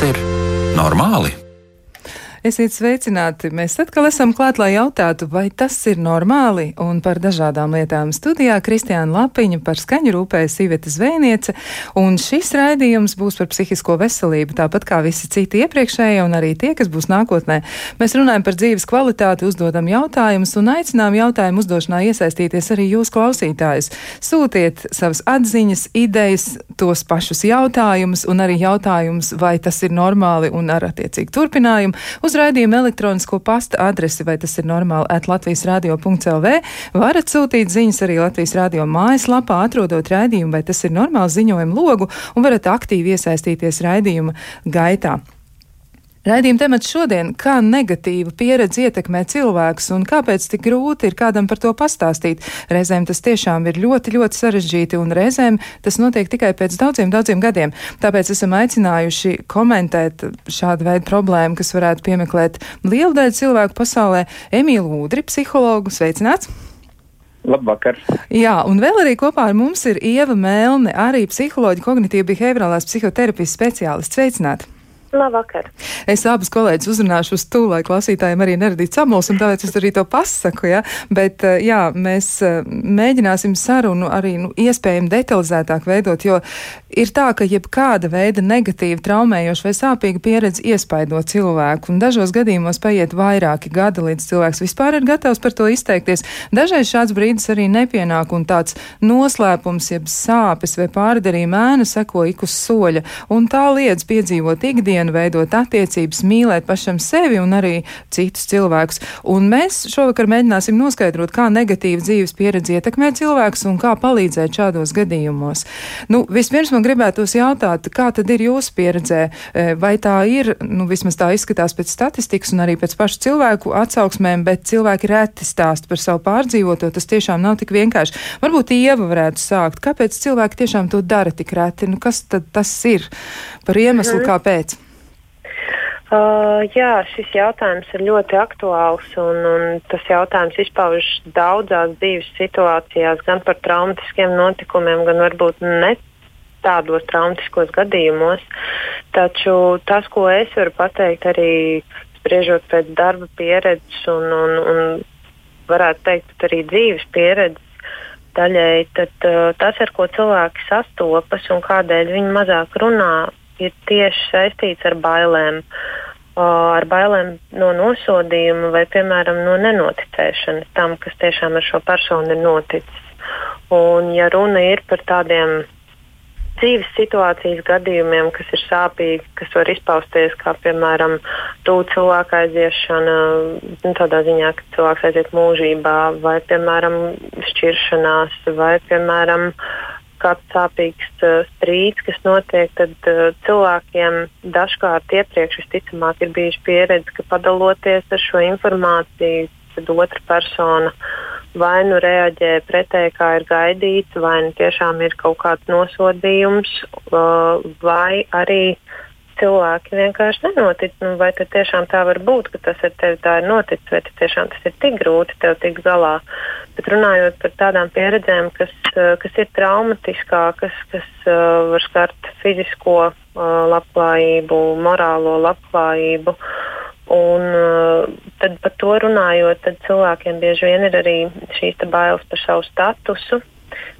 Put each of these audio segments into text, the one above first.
Ir normāli? Esiet sveicināti! Mēs atkal esam klāt, lai jautātu, vai tas ir normāli, un par dažādām lietām studijā Kristiāna Lapiņa par skaņu rūpējas Iveta Zvēniece, un šis raidījums būs par psihisko veselību, tāpat kā visi citi iepriekšējie, un arī tie, kas būs nākotnē. Mēs runājam par dzīves kvalitāti, uzdodam jautājumus, un aicinām jautājumu uzdošanā iesaistīties arī jūs klausītājus. Sūtiet savas atziņas, idejas, tos pašus jautājumus, un arī jautājumus, vai tas ir normāli, un ar attiecīgi turpinājumu uz raidījumu elektronisko pasta adresi, vai tas ir normāli, at Latvijas radio.lv. Varat sūtīt ziņas arī Latvijas radio mājaslapā, atrodot raidījumu, vai tas ir normāli ziņojumu logu, un varat aktīvi iesaistīties raidījuma gaitā. Raidījuma temats šodien - kā negatīva pieredze ietekmē cilvēkus un kāpēc tik grūti ir kādam par to pastāstīt. Reizēm tas tiešām ir ļoti, ļoti sarežģīti un reizēm tas notiek tikai pēc daudziem, daudziem gadiem. Tāpēc esam aicinājuši komentēt šādu veidu problēmu, kas varētu piemeklēt lielu daļu cilvēku pasaulē. Emīlu Ūdri, psihologu, sveicināts! Labvakar. Jā, un vēl arī kopā ar mums ir Ieva Mēlne, arī psiholoģija, kognitīva behaviorālās psihoterapijas speciālists. Sveicināti! Labvakar. Es abus kolēģus uzrunāšu uz to, lai klausītājiem arī neradītu samulsumu, tāpēc es arī to pasaku, ja? bet eh, jā, mēs eh, mēģināsim sarunu arī nu, iespējami detalizētāk veidot, jo ir tā, ka jebkāda veida negatīva, traumējoša vai sāpīga pieredze iespaido cilvēku, un dažos gadījumos paiet vairāki gadi, līdz cilvēks vispār ir gatavs par to izteikties. Dažreiz šāds brīdis arī nepienāk, un tāds noslēpums, jeb sāpes vai pārdarījuma ēna seko ik uz soļa, un tā liedz piedzīvot ikdienu vienu veidot attiecības, mīlēt pašam sevi un arī citus cilvēkus. Un mēs šovakar mēģināsim noskaidrot, kā negatīva dzīves pieredze ietekmē cilvēkus un kā palīdzēt šādos gadījumos. Nu, vispirms man gribētos jautāt, kā tad ir jūsu pieredzē, e, vai tā ir, nu, vismaz tā izskatās pēc statistikas un arī pēc pašu cilvēku atsauksmēm, bet cilvēki reti stāst par savu pārdzīvoto, tas tiešām nav tik vienkārši. Varbūt Ieva varētu sākt, kāpēc cilvēki tiešām to dara tik reti, nu, kas tad tas ir par iemeslu, kāpēc? Uh, jā, šis jautājums ir ļoti aktuāls, un, un tas jautājums izpaužas daudzās dzīves situācijās, gan par traumatiskiem notikumiem, gan varbūt ne tādos traumatiskos gadījumos. Taču tas, ko es varu pateikt, arī spriežot pēc darba pieredzes un, un, un varētu teikt, arī dzīves pieredzes daļēji, tad uh, tas, ar ko cilvēki sastopas un kādēļ viņi mazāk runā, ir tieši saistīts ar bailēm. Ar bailēm no nosodījuma vai, piemēram, no nenoticēšanas tam, kas tiešām ar šo personu ir noticis. Un, ja runa ir par tādiem dzīves situācijas gadījumiem, kas ir sāpīgi, kas var izpausties kā, piemēram, tuvu cilvēka aiziešana, nu, tādā ziņā, ka cilvēks aiziet mūžībā, vai, piemēram, šķiršanās, vai, piemēram, uh, kāds sāpīgs uh, strīds, kas notiek, tad uh, cilvēkiem dažkārt iepriekš visticamāk ir bijuši pieredze, ka padaloties ar šo informāciju, tad otra persona vai nu reaģē pretēji, kā ir gaidīts, vai nu tiešām ir kaut kāds nosodījums, uh, vai arī cilvēki vienkārši nenotic. Nu, vai tad tiešām tā var būt, ka tas ar tevi tā ir noticis, vai tiešām tas ir tik grūti tev tikt galā. Bet runājot par tādām pieredzēm, kas, eh, kas ir traumatiskākas, kas uh, var skart fizisko uh, labklājību, morālo labklājību. Un, uh, tad par to runājot, cilvēkiem bieži vien ir arī šīs bailes par savu statusu,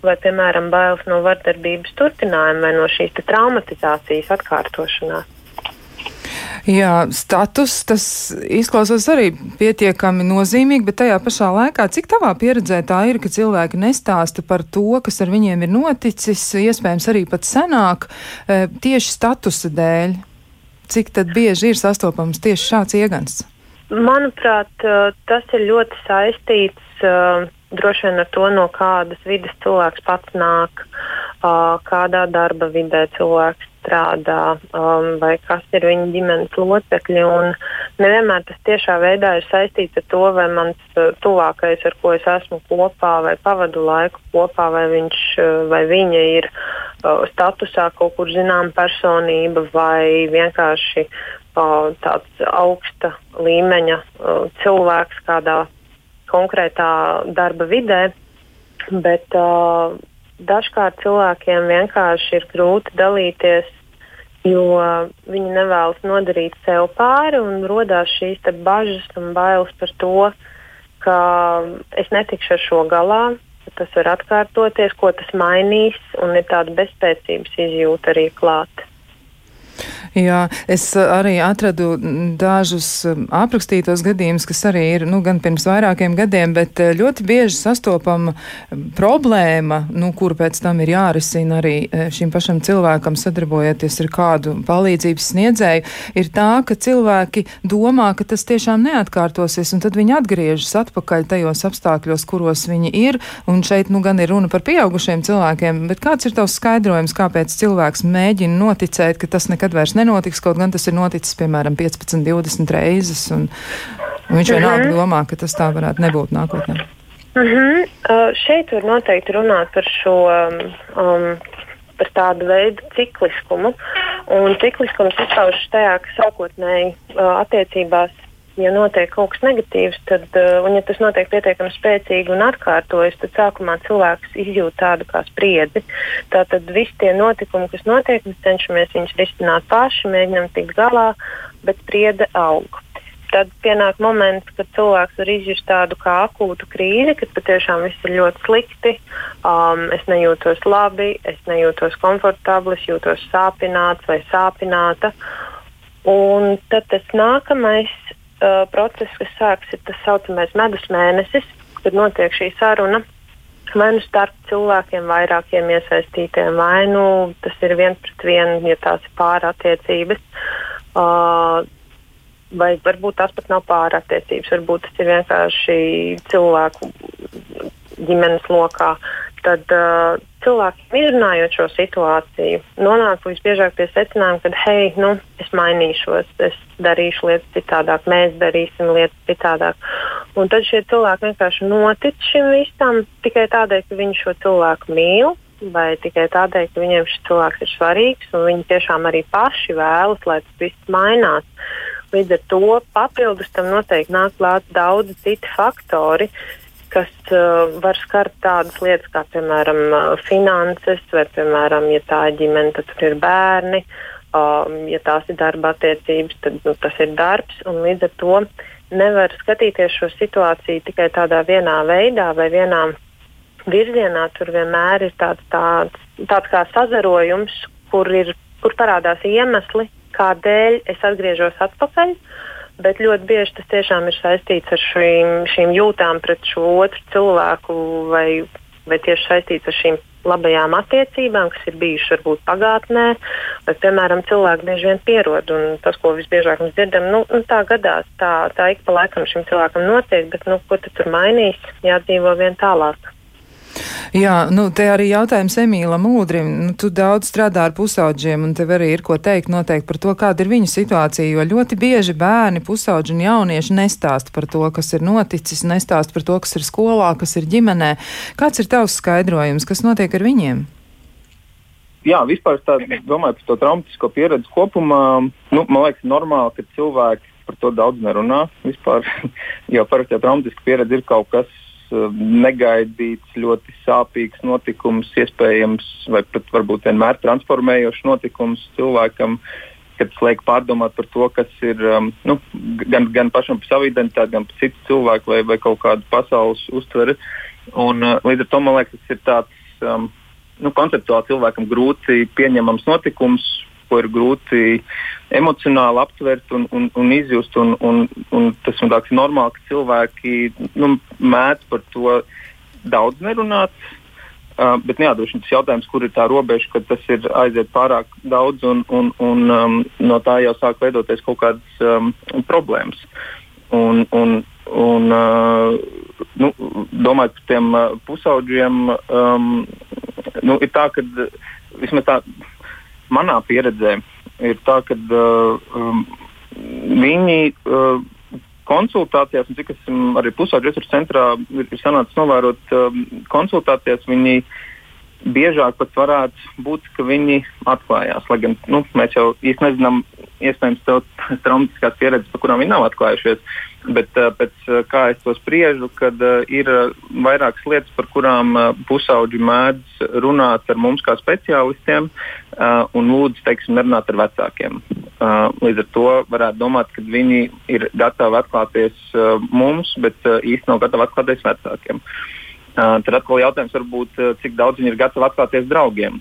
vai, piemēram, bailes no vardarbības turpinājuma vai no šīs traumatizācijas atkārtošanās. Jā, status tas izklausās arī pietiekami nozīmīgi, bet tajā pašā laikā, cik tavā pieredzē tā ir, ka cilvēki nestāsta par to, kas ar viņiem ir noticis, iespējams arī pat senāk, e, tieši statusa dēļ? Cik tad bieži ir sastopams tieši šāds iegans? Manuprāt, e, tas ir ļoti saistīts e, droši vien ar to, no kādas vidas cilvēks pats nāk, uh, kādā darba vidē cilvēks strādā, um, vai kas ir viņa ģimenes locekļi. Nevienmēr tas tiešā veidā ir saistīts ar to, vai mans tuvākais, ar ko es esmu kopā, vai pavadu laiku kopā, vai viņš vai viņa ir uh, statusā kaut kur zinām personība, vai vienkārši uh, tāds augsta līmeņa uh, cilvēks kādā konkrētā darba vidē, bet uh, dažkārt cilvēkiem vienkārši ir grūti dalīties jo viņi nevēlas nodarīt sev pāri un radās šīs bažas un bailes par to, ka es netikšu ar šo galā, tas var atkārtoties, ko tas mainīs, un ir tāda bezspēcības izjūta arī klāta. Jā, es uh, arī atradu dažus um, aprakstītos gadījumus, kas arī ir nu, gan pirms vairākiem gadiem, bet uh, ļoti bieži sastopama um, problēma, nu, kuru pēc tam ir jārisina arī uh, šim pašam cilvēkam sadarbojoties ar kādu palīdzības sniedzēju, ir tā, ka cilvēki domā, ka tas tiešām neatkārtosies, un tad viņi atgriežas atpakaļ tajos apstākļos, kuros viņi ir, un šeit nu gan ir runa par pieaugušiem cilvēkiem, bet kāds ir tavs skaidrojums, kāpēc cilvēks mēģina noticēt, ka tas nekad vairs nenotiks, kaut gan tas ir noticis, piemēram, 15, 20 reizes, un, un viņš vienalga mm -hmm. domā, ka tas tā varētu nebūt nākotnē. Mm -hmm. uh, šeit var noteikti runāt par šo um, par tādu veidu cikliskumu. Un cikliskums izpaužas tajā, ka sākotnēji uh, attiecībās ja notiek kaut kas negatīvs, tad, uh, un ja tas notiek pietiekami spēcīgi un atkārtojas, tad sākumā cilvēks izjūt tādu kā spriedzi. Tātad visi tie notikumi, kas notiek, mēs cenšamies viņus risināt paši, mēģinām tikt galā, bet spriedze aug. Tad pienāk moments, kad cilvēks var izjust tādu kā akūtu krīzi, kad patiešām viss ir ļoti slikti. Um, es nejūtos labi, es nejūtos komfortabli, es jūtos sāpināts vai sāpināta. Un tad tas nākamais uh, process, kas sāks, ir tas saucamais medus mēnesis, kad notiek šī saruna. Vai nu starp cilvēkiem, vairākiem iesaistītiem, vai nu tas ir viens pret vienu, ja tās ir pārattiecības. Uh, vai varbūt tās pat nav pārattiecības, varbūt tas ir vienkārši cilvēku ģimenes lokā. Tad uh, cilvēkiem izrunājot šo situāciju, nonāk visbiežāk pie secinājuma, ka, hei, nu, es mainīšos, es darīšu lietas citādāk, mēs darīsim lietas citādāk. Un tad šie cilvēki vienkārši notic šim visam tikai tādēļ, ka viņi šo cilvēku mīl. Vai tikai tādēļ, ka viņiem šis cilvēks ir svarīgs, un viņi tiešām arī paši vēlas, lai tas viss mainās. Līdz ar to papildus tam noteikti nāk klāt daudzi citi faktori, kas uh, var skart tādas lietas kā, piemēram, uh, finanses, vai, piemēram, ja tā ir ģimene, tad tur ir bērni, um, ja tās ir darba attiecības, tad nu, tas ir darbs. Līdz ar to nevar skatīties šo situāciju tikai tādā vienā veidā vai vienā virzienā. Tur vienmēr ir tāds, tāds, tāds kā sazarojums, kur, ir, kur parādās iemesli, kādēļ es atgriežos atpakaļ. Uh, bet ļoti bieži tas tiešām ir saistīts ar šīm, šīm jūtām pret šo otru cilvēku, vai, vai tieši saistīts ar šīm labajām attiecībām, kas ir bijušas varbūt pagātnē, vai, piemēram, cilvēki bieži vien pierod. Tas, ko visbiežāk mēs dzirdam, nu, nu, tā gadās, tā, tā ik pa laikam šim cilvēkam notiek, bet nu, ko tu tur mainīs, jādzīvo vien tālāk. Jā, nu te arī jautājums Emīlam Ūdrim. Nu, tu daudz strādā ar pusauģiem, un tev arī ir ko teikt noteikti par to, kāda ir viņu situācija, jo ļoti bieži bērni, pusauģi un jaunieši nestāst par to, kas ir noticis, nestāst par to, kas ir skolā, kas ir ģimenē. Kāds ir tavs skaidrojums, kas notiek ar viņiem? Jā, vispār tā, domāju par to traumatisko pieredzi kopumā. Nu, man liekas, normāli, ka cilvēki par to daudz nerunā. Vispār, jo parasti jau traumatiska pieredze ir kaut kas, negaidīts, ļoti sāpīgs notikums, iespējams, vai pat varbūt vienmēr transformējošs notikums cilvēkam, kad liek pārdomāt par to, kas ir um, nu, gan, gan pašam par savu identitāti, gan par citu cilvēku vai, vai kaut kādu pasaules uztveri. Un, uh, līdz ar to man liekas, tas ir tāds um, nu, konceptuāli cilvēkam grūti pieņemams notikums, ko ir grūti emocionāli aptvert un, un, un izjust. Un, un, un tas man liekas normāli, ka cilvēki nu, mēdz par to daudz nerunāt. Uh, bet neatdosim tas jautājums, kur ir tā robeža, kad tas ir aiziet pārāk daudz un, un, un um, no tā jau sāk veidoties kaut kādas um, problēmas. Un, un, un, uh, nu, domājot par tiem uh, pusaudžiem, um, nu, ir tā, ka vismaz tā manā pieredzē ir tā, ka uh, um, viņi uh, konsultācijās, un cik esmu arī pusauģu resursu centrā, ir, ir sanācis novērot um, konsultācijās, viņi biežāk pat varētu būt, ka viņi atklājās. Lai gan nu, mēs jau īsti nezinām, iespējams, tās traumatiskās pieredzes, par kurām viņi nav atklājušies. Bet uh, pēc uh, kā es to spriežu, kad ir vairākas lietas, par kurām pusauģi mēdz runāt ar mums kā speciālistiem, uh, un lūdzu, teiksim, nerunāt ar vecākiem. Uh, līdz ar to varētu domāt, ka viņi ir gatavi atklāties uh, mums, bet uh, īstenībā nav gatavi atklāties vecākiem. Uh, tad atkal jautājums varbūt, uh, cik daudz viņi ir gatavi atklāties draugiem.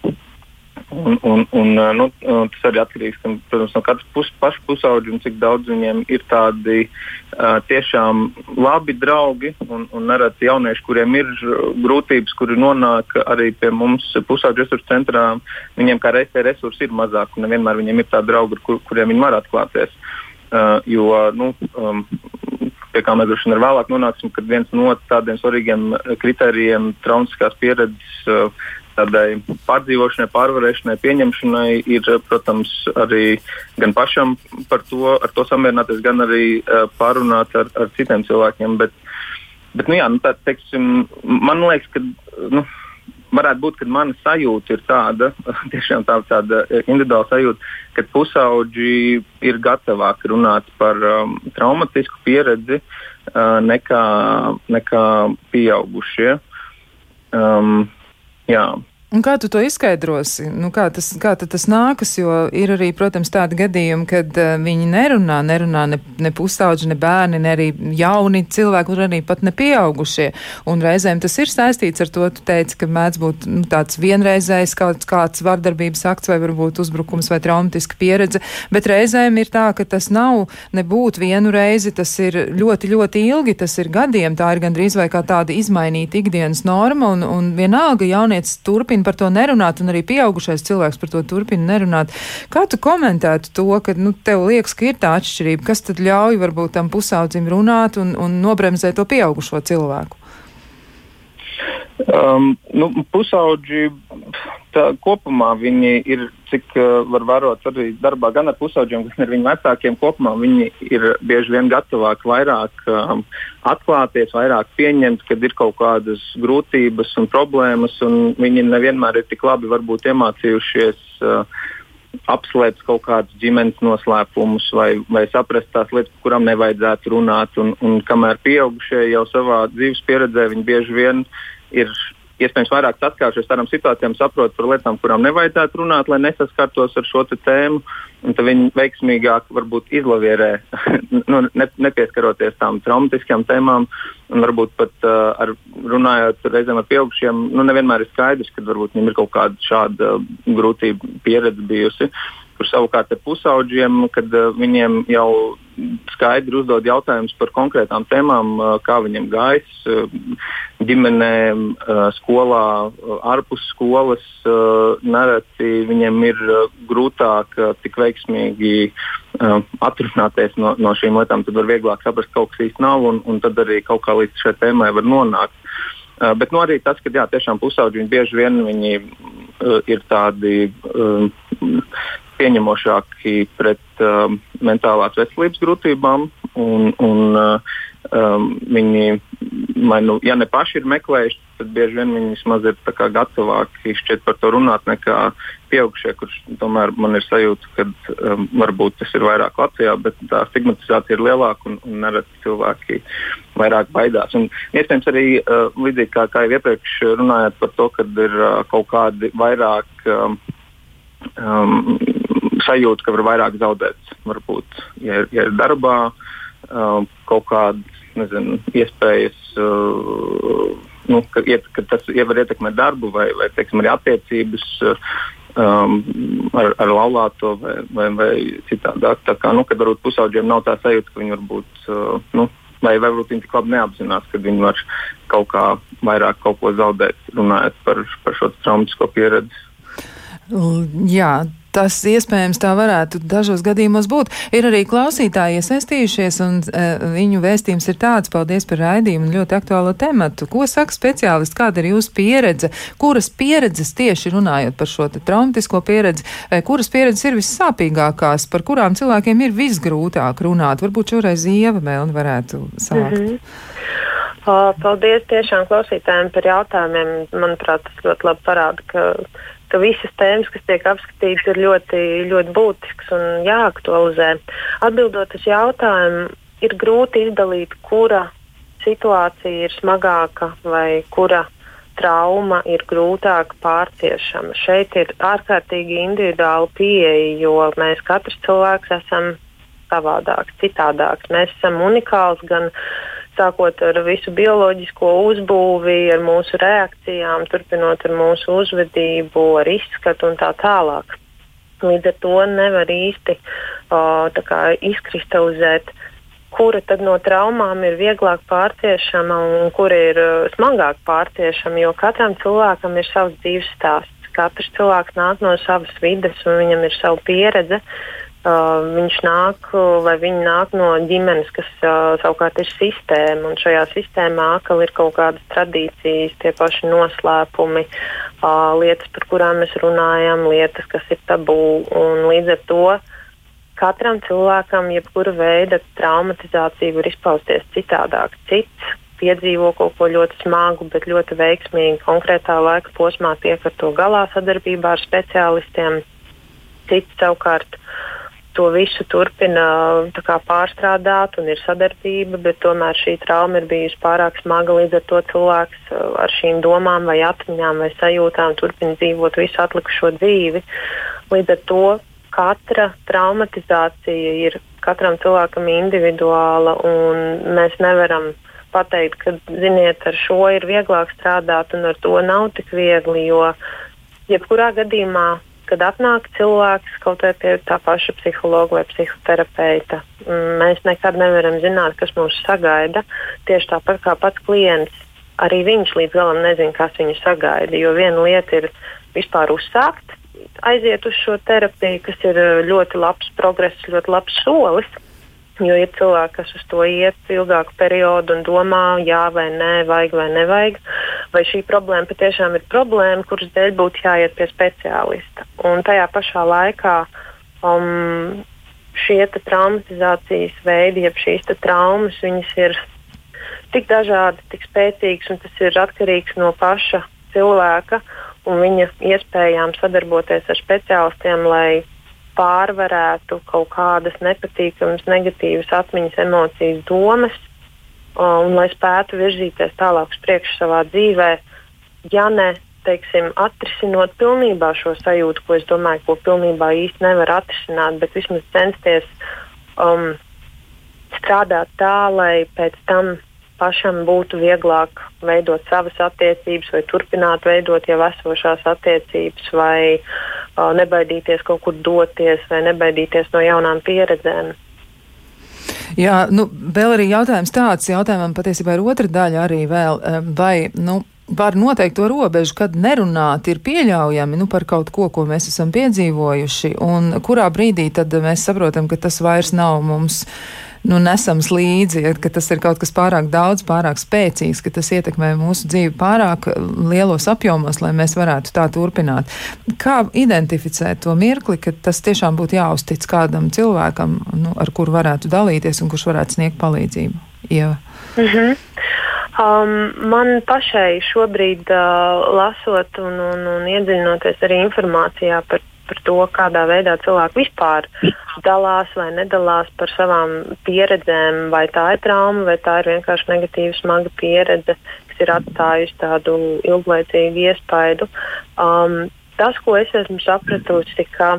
Un, un, un, nu, tas arī atkarīgs protams, no katras pus, paša pusauģa un cik daudz viņiem ir tādi uh, tiešām labi draugi. Un, un nereti jaunieši, kuriem ir grūtības, kuri nonāk arī pie mums pusauģu resursu centrā, viņiem kā reizē resursi ir mazāk un nevienmēr viņiem ir tādi draugi, kur, kuriem viņi var atklāties. Uh, jo, nu, um, pie kā mēs droši vien vēlāk nonāksim, kad viens no tādiem svarīgiem kritērijiem traumatiskās pieredzes uh, tādai pārdzīvošanai, pārvarēšanai, pieņemšanai ir, protams, arī gan pašam par to, to samierināties, gan arī uh, pārunāt ar, ar citiem cilvēkiem. Bet, bet nu, jā, nu, tā, teiksim, man liekas, ka. Nu, Varētu būt, ka mana sajūta ir tāda, tiešām tā, tāda individuāla sajūta, ka pusauģi ir gatavāki runāt par um, traumatisku pieredzi uh, nekā, nekā pieaugušie. Um, jā. Un kā tu to izskaidrosi? Nu, kā, tas, kā tas nākas? Jo ir arī, protams, tādi gadījumi, kad uh, viņi nerunā, nerunā ne, ne pusauģi, ne bērni, ne arī jauni cilvēki, un arī pat ne pieaugušie. Un reizēm tas ir saistīts ar to, tu teici, ka mēdz būt nu, tāds vienreizējs kaut kāds vardarbības akts vai varbūt uzbrukums vai traumatiska pieredze, bet reizēm ir tā, ka tas nav nebūt vienu reizi, tas ir ļoti, ļoti ilgi, tas ir gadiem, tā ir gandrīz vai kā tāda izmainīta ikdienas norma, un, un vienalga jaunietis turpina turpina par to nerunāt, un arī pieaugušais cilvēks par to turpina nerunāt. Kā tu komentētu to, ka nu, tev liekas, ka ir tā atšķirība? Kas tad ļauj varbūt tam pusaudzim runāt un, un nobremzēt to pieaugušo cilvēku? Um, nu, pusauģi tā, kopumā viņi ir, cik uh, var vērot arī darbā, gan ar pusauģiem, gan ar viņu vecākiem. Kopumā viņi ir bieži vien gatavāki vairāk um, atklāties, vairāk pieņemt, kad ir kaut kādas grūtības un problēmas, un viņi nevienmēr ir tik labi varbūt iemācījušies. Uh, apslēpt kaut kādus ģimenes noslēpumus vai, vai saprast tās lietas, par kurām nevajadzētu runāt. Un, un kamēr pieaugušie jau savā dzīves pieredzē, viņi bieži vien ir iespējams vairāk saskārušies ar tādām situācijām, saprot par lietām, kurām nevajadzētu runāt, lai nesaskartos ar šo tēmu. Tad viņi veiksmīgāk varbūt izlavierē, nu, ne, nepieskaroties tām traumatiskām tēmām. Un varbūt pat uh, ar, runājot reizēm ar pieaugušiem, nu, nevienmēr ir skaidrs, ka viņiem ir kaut kāda šāda grūtība pieredze bijusi. Kur savukārt ar pusauģiem, kad uh, viņiem jau skaidri uzdod jautājumus par konkrētām tēmām, uh, kā viņiem gājis uh, ģimenē, uh, skolā, ārpus skolas. Nereti viņiem ir grūtāk tik veiksmīgi atrunāties no, no šīm lietām, tad var vieglāk saprast, ka kaut kas īsti nav, un, un tad arī kaut kā līdz šai tēmai var nonākt. Bet nu, arī tas, ka jā, tiešām pusauģi bieži vien viņi, ir tādi pieņemošāki pret mentālās veselības grūtībām. Un, un, uh, um, viņi, lai, nu, ja ne paši ir meklējuši, tad bieži vien viņi vismaz ir gatavāki šķiet par to runāt nekā pieaugušie, kurš tomēr man ir sajūta, ka um, varbūt tas ir vairāk Latvijā, bet tā stigmatizācija ir lielāka un, un nereti cilvēki vairāk baidās. Un, iespējams, arī uh, līdzīgi kā, kā jau iepriekš runājāt par to, ka ir uh, kaut kādi vairāk. Um, um, sajūta, ka var vairāk zaudēt. Varbūt, ja, ja ir darbā um, kaut kādas nezinu, iespējas, uh, nu, ka, iet, ka tas var ietekmēt darbu vai, vai teiksim, arī attiecības. Um, ar, ar laulāto vai, vai, vai citādi. Tā kā nu, varbūt pusauģiem nav tā sajūta, ka viņi varbūt, uh, nu, vai varbūt viņi tik labi neapzinās, ka viņi var kaut kā vairāk kaut ko zaudēt, runājot par, par šo traumatisko pieredzi. Jā, Tas iespējams tā varētu dažos gadījumos būt. Ir arī klausītāji iesaistījušies, un e, viņu vēstījums ir tāds: paldies par raidījumu un ļoti aktuālo tematu. Ko saka speciālisti, kāda ir jūsu pieredze, kuras pieredzes tieši runājot par šo traumatisko pieredzi, e, kuras pieredzes ir vissāpīgākās, par kurām cilvēkiem ir visgrūtāk runāt? Varbūt šoreiz Ieva Melna varētu sākt. Mm -hmm. Paldies tiešām klausītājiem par jautājumiem. Manuprāt, tas ļoti labi parāda, ka ka visas tēmas, kas tiek apskatītas, ir ļoti, ļoti būtiskas un jāaktualizē. Atbildot uz jautājumu, ir grūti izdalīt, kura situācija ir smagāka vai kura trauma ir grūtāk pārciešama. Šeit ir ārkārtīgi individuāla pieeja, jo mēs katrs cilvēks esam savādāks, citādāks. Mēs esam unikāls gan sākot ar visu bioloģisko uzbūvi, ar mūsu reakcijām, turpinot ar mūsu uzvedību, ar izskatu un tā tālāk. Līdz ar to nevar īsti uh, izkristalizēt kura no traumām ir vieglāk pārciešama un kura ir uh, smagāk pārciešama, jo katram cilvēkam ir savs dzīves stāsts. Katrs cilvēks nāk no savas vidas un viņam ir sava pieredze. Uh, viņš nāk vai viņa nāk no ģimenes, kas uh, savukārt ir sistēma, un šajā sistēmā atkal ir kaut kādas tradīcijas, tie paši noslēpumi, uh, lietas, par kurām mēs runājam, lietas, kas ir tabū, līdz ar to uh, katram cilvēkam jebkura veida traumatizācija var izpausties citādāk. Cits piedzīvo kaut ko ļoti smagu, bet ļoti veiksmīgi konkrētā laika posmā tiek ar to galā sadarbībā ar speciālistiem. Cits savukārt to visu turpina kā, pārstrādāt un ir sadarbība, bet tomēr šī trauma ir bijusi pārāk smaga. Līdz ar to cilvēks uh, ar šīm domām, vai atmiņām, vai sajūtām turpina dzīvot visu atlikušo dzīvi. Līdz ar to katra traumatizācija ir katram cilvēkam individuāla, un mēs nevaram pateikt, ka, ziniet, ar šo ir vieglāk strādāt, un ar to nav tik viegli, jo jebkurā gadījumā, kad atnāk cilvēks kaut vai pie tā paša psihologa vai psihoterapeita, mēs nekad nevaram zināt, kas mūs sagaida. Tieši tāpat kā pats klients, arī viņš līdz galam nezina, kas viņu sagaida, jo viena lieta ir vispār uzsākt aiziet uz šo terapiju, kas ir ļoti labs progress, ļoti labs solis. Jo ir cilvēki, kas uz to iet ilgāku periodu un domā, jā vai nē, vajag vai nevajag. Vai šī problēma patiešām ir problēma, kuras dēļ būtu jāiet pie speciālista. Un tajā pašā laikā um, šie traumatizācijas veidi, jeb šīs traumas, viņas ir tik dažādi, tik spēcīgas, un tas ir atkarīgs no paša cilvēka un viņa iespējām sadarboties ar speciālistiem, lai pārvarētu kaut kādas nepatīkamas, negatīvas atmiņas, emocijas, domas, un lai spētu virzīties tālāk uz priekšu savā dzīvē, ja ne teiksim, atrisinot pilnībā šo sajūtu, ko es domāju, ko pilnībā īsti nevar atrisināt, bet vismaz censties um, strādāt tā, lai pēc tam pašam būtu vieglāk veidot savas attiecības, vai turpināt veidot jau esošās attiecības, vai nebaidīties kaut kur doties, vai nebaidīties no jaunām pieredzēm. Jā, nu, vēl arī jautājums tāds, jautājumam patiesībā ir otra daļa arī vēl, vai, nu, var noteikt to robežu, kad nerunāt ir pieļaujami nu, par kaut ko, ko mēs esam piedzīvojuši, un kurā brīdī tad mēs saprotam, ka tas vairs nav mums nu, nesams līdzi, ka tas ir kaut kas pārāk daudz, pārāk spēcīgs, ka tas ietekmē mūsu dzīvi pārāk lielos apjomos, lai mēs varētu tā turpināt. Kā identificēt to mirkli, ka tas tiešām būtu jāuztic kādam cilvēkam, nu, ar kuru varētu dalīties un kurš varētu sniegt palīdzību? Ieva. Mm -hmm. Um, man pašai šobrīd, uh, lasot un, un, un iedziļinoties arī informācijā par par to, kādā veidā cilvēki vispār dalās vai nedalās par savām pieredzēm, vai tā ir trauma, vai tā ir vienkārši negatīva, smaga pieredze, kas ir atstājusi tādu ilglaicīgu iespaidu. Um, tas, ko es esmu sapratusi, ka,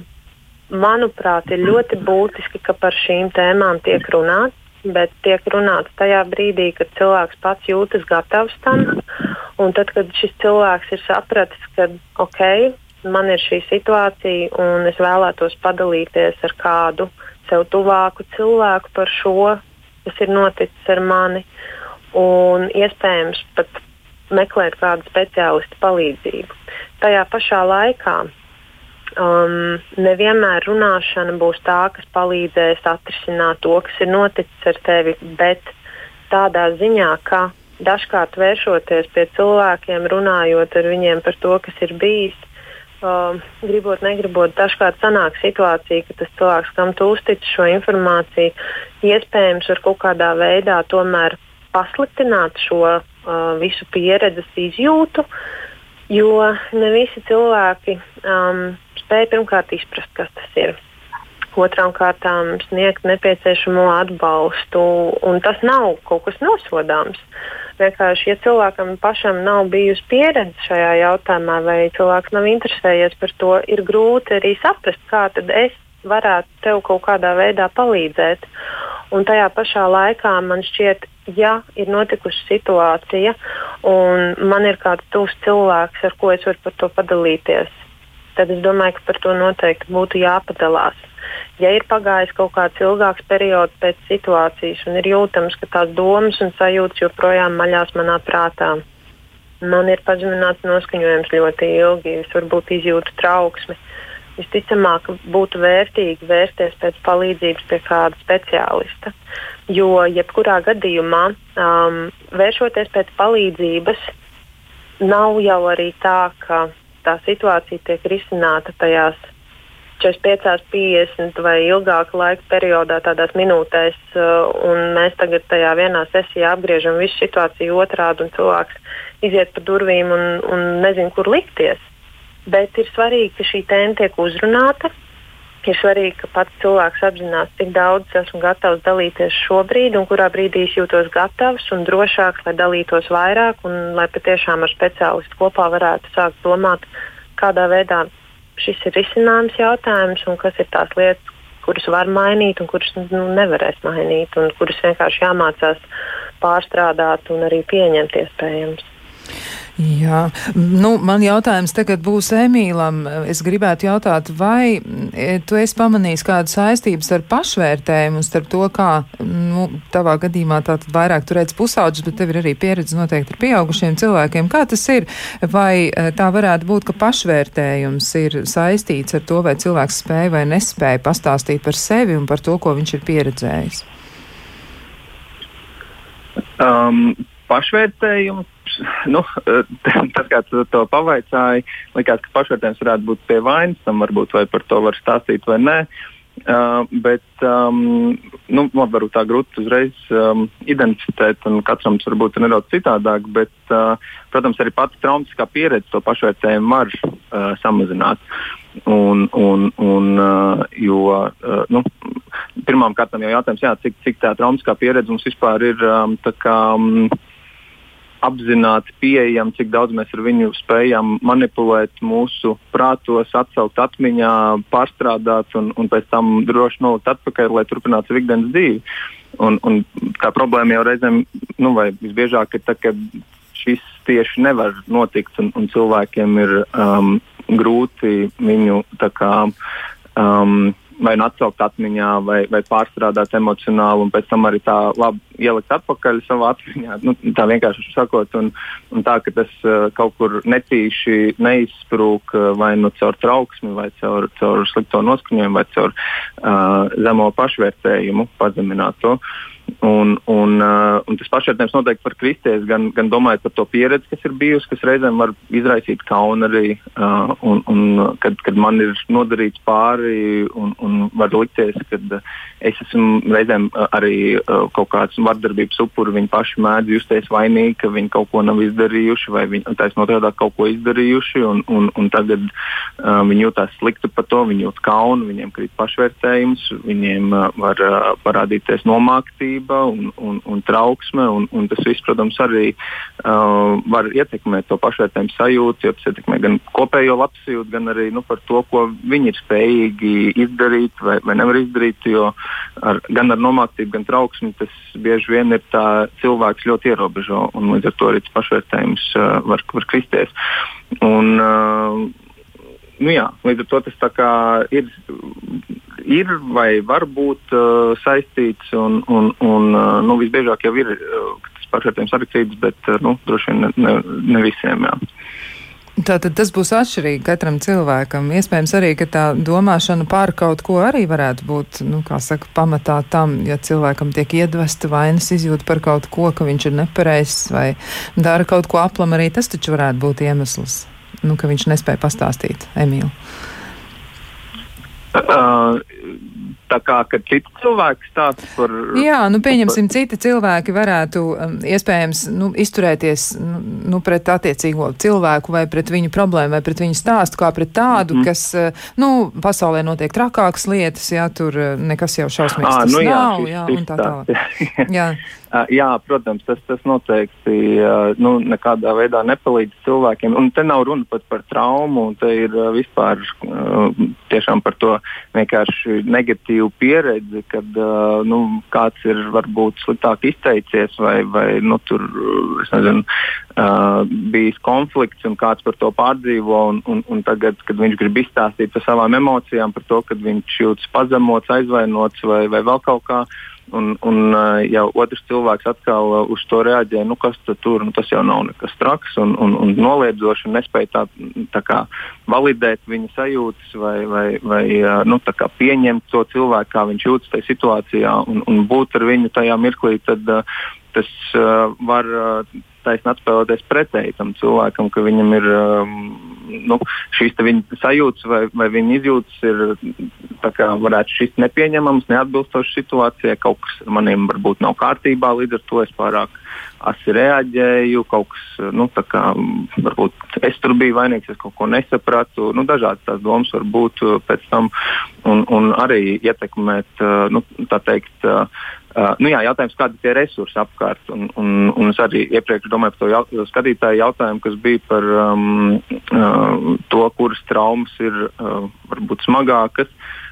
manuprāt, ir ļoti būtiski, ka par šīm tēmām tiek runāts. Bet tiek runāts tajā brīdī, kad cilvēks pats jūtas gatavs tam, un tad, kad šis cilvēks ir sapratis, ka ok, man ir šī situācija, un es vēlētos padalīties ar kādu sev tuvāku cilvēku par šo, kas ir noticis ar mani, un iespējams pat meklēt kādu speciālistu palīdzību. Tajā pašā laikā um, nevienmēr runāšana būs tā, kas palīdzēs atrisināt to, kas ir noticis ar tevi, bet tādā ziņā, ka dažkārt vēršoties pie cilvēkiem, runājot ar viņiem par to, kas ir bijis, Uh, gribot, negribot, dažkārt sanāk situācija, ka tas cilvēks, kam tu uztic šo informāciju, iespējams var kaut kādā veidā tomēr pasliktināt šo uh, visu pieredzes izjūtu, jo ne visi cilvēki um, spēj pirmkārt izprast, kas tas ir. Otrām kārtām sniegt nepieciešamo atbalstu. Tas nav kaut kas nosodāms. Vienkārši, ja cilvēkam pašam nav bijusi pieredze šajā jautājumā, vai cilvēks nav interesējies par to, ir grūti arī saprast, kā tad es varētu tev kaut kādā veidā palīdzēt. Un tajā pašā laikā man šķiet, ja ir notikusi situācija un man ir kāds tuvs cilvēks, ar ko es varu par to padalīties, tad es domāju, ka par to noteikti būtu jāpadalās ja ir pagājis kaut kāds ilgāks periods pēc situācijas un ir jūtams, ka tās domas un sajūtas joprojām maļās manā prātā, man ir pazemināts noskaņojums ļoti ilgi, es varbūt izjūtu trauksmi. Visticamāk, būtu vērtīgi vērsties pēc palīdzības pie kāda speciālista. Jo, jebkurā gadījumā, um, vēršoties pēc palīdzības, nav jau arī tā, ka tā situācija tiek risināta tajās 45, 50 vai ilgāka laika periodā, tādās minūtēs, uh, un mēs tagad tajā vienā sesijā apgriežam visu situāciju otrādi, un cilvēks iziet pa durvīm un, un nezin, kur likties. Bet ir svarīgi, ka šī tēma tiek uzrunāta. Ir svarīgi, ka pats cilvēks apzinās, cik daudz esmu gatavs dalīties šobrīd, un kurā brīdī es jūtos gatavs un drošāks, lai dalītos vairāk, un lai patiešām ar speciālistu kopā varētu sākt domāt, kādā veidā šis ir risināms jautājums un kas ir tās lietas, kuras var mainīt un kuras nu, nevarēs mainīt, un kuras vienkārši jāmācās pārstrādāt un arī pieņemt iespējams. Jā, nu, man jautājums tagad būs Emīlam. Es gribētu jautāt, vai e, tu esi pamanījis kādu saistības ar pašvērtējumu starp to, kā, nu, tavā gadījumā tātad vairāk tu redz pusauģis, bet tev ir arī pieredze noteikti ar pieaugušiem cilvēkiem. Kā tas ir? Vai e, tā varētu būt, ka pašvērtējums ir saistīts ar to, vai cilvēks spēja vai nespēja pastāstīt par sevi un par to, ko viņš ir pieredzējis? Um, pašvērtējums nu, tas, kā tu to pavaicāji, likās, ka pašvērtējums varētu būt pie vainas, tam varbūt vai par to var stāstīt vai nē. Uh, bet um, nu, man varbūt tā grūti uzreiz um, identificēt, un katram tas varbūt ir nedaudz citādāk. Bet, uh, protams, arī pati traumatiskā pieredze to pašvērtējumu var uh, samazināt. Un, un, un, uh, jo, uh, nu, pirmām kārtām jau jautājums, jā, cik, cik tā traumatiskā pieredze mums vispār ir. Um, kā, um, apzināti pieejami, cik daudz mēs ar viņu spējam manipulēt mūsu prātos, atcelt atmiņā, pārstrādāt un, un pēc tam droši nolikt atpakaļ, lai turpinātu savu ikdienas dzīvi. Un, un tā problēma jau reizēm, nu, vai visbiežāk ir tā, ka šis tieši nevar notikt, un, un cilvēkiem ir um, grūti viņu tā kā. Um, vai nu atcaukt atmiņā, vai, vai pārstrādāt emocionāli, un pēc tam arī tā labi ielikt atpakaļ savā atmiņā. Nu, tā vienkārši sakot, un, un tā, ka tas uh, kaut kur netīši neizsprūk uh, vai nu caur trauksmi, vai caur, caur slikto noskaņojumu, vai caur uh, zemo pašvērtējumu pazemināt to. Un, un, uh, un tas pašvērtējums noteikti par kristies, gan, gan domājot par to pieredzi, kas ir bijusi, kas reizēm var izraisīt kaunu arī, uh, un, un kad, kad man ir nodarīts pāri, un, un var likties, ka es esmu reizēm uh, arī uh, kaut kāds vardarbības upuri, viņi paši mēdz justies vainīgi, ka viņi kaut ko nav izdarījuši, vai viņi taisnot otrādi kaut ko izdarījuši, un, un, un tagad uh, viņi jūtas slikti par to, viņi jūt kaunu, viņiem krīt pašvērtējums, viņiem uh, var uh, parādīties nomāktība vardarbība un, un, un trauksme. Un, un tas viss, protams, arī uh, var ietekmēt to pašvērtējumu sajūtu, jo tas ietekmē gan kopējo labsajūtu, gan arī nu, par to, ko viņi ir spējīgi izdarīt vai, vai nevar izdarīt. Jo ar, gan ar nomāktību, gan trauksmi tas bieži vien ir tā cilvēks ļoti ierobežo un līdz ar to arī pašvērtējums uh, var, var kristies. Un, uh, nu jā, līdz ar to tas ir ir vai var būt uh, saistīts. Un, un, un, uh, nu, visbiežāk jau ir uh, tas pašvērtējums arī cits, bet uh, nu, droši vien ne, ne, ne visiem. Jā. Tātad tas būs atšķirīgi katram cilvēkam. Iespējams arī, tā domāšana par kaut ko arī varētu būt, nu, saka, pamatā tam, ja cilvēkam tiek iedvesta vainas izjūta par kaut ko, ka viņš ir nepareizs vai dara kaut ko aplam, arī tas taču varētu būt iemesls, nu, ka viņš nespēja pastāstīt Emīlu. Uh, tā kā citi cilvēki stāsta par. Jā, nu pieņemsim, par... citi cilvēki varētu um, iespējams nu, izturēties nu, nu, pret attiecīgo cilvēku vai pret viņu problēmu vai pret viņu stāstu kā pret tādu, mm -hmm. kas, uh, nu, pasaulē notiek trakākas lietas, jā, tur uh, nekas jau šausmīgs à, nu, jā, nav, jā, un tā tālāk. jā. Jā, protams, tas, tas noteikti nu, nekādā veidā nepalīdz cilvēkiem. Un te nav runa pat par traumu, te ir vispār tiešām par to vienkārši negatīvu pieredzi, kad nu, kāds ir varbūt sliktāk izteicies vai, vai nu, tur, nezinu, bijis konflikts un kāds par to pārdzīvo. Un, un, un tagad, kad viņš grib izstāstīt par savām emocijām, par to, ka viņš jūtas pazemots, aizvainots vai, vai vēl kaut kā Un, un jau otrs cilvēks atkal uz to reaģē, nu kas tur, nu, tas jau nav nekas traks un, un, un noliedzoši un nespēja tā, tā kā validēt viņa sajūtas vai, vai, vai nu, pieņemt to cilvēku, kā viņš jūtas tajā situācijā un, un būt ar viņu tajā mirklī, tad tas var taisnīgi atspēlēties pretēji tam cilvēkam, ka viņam ir um, nu, šīs sajūtas vai, vai viņa izjūtas ir kā, varētu šis nepieņemams, neatbilstošs situācijai. Kaut kas ar maniem varbūt nav kārtībā, līdz ar to es pārāk asi reaģēju. Kaut kas, nu, kā, varbūt es tur biju vainīgs, es kaut ko nesapratu. Nu, dažādas tās domas var būt uh, pēc tam un, un arī ietekmēt, uh, nu, tā teikt. Uh, Uh, nu jā, jautājums, kādi ir tie resursi apkārt. Un, un, un es arī iepriekš domāju par to jaut skatītāju jautājumu, kas bija par um, uh, to, kuras traumas ir uh, varbūt smagākas. Uh,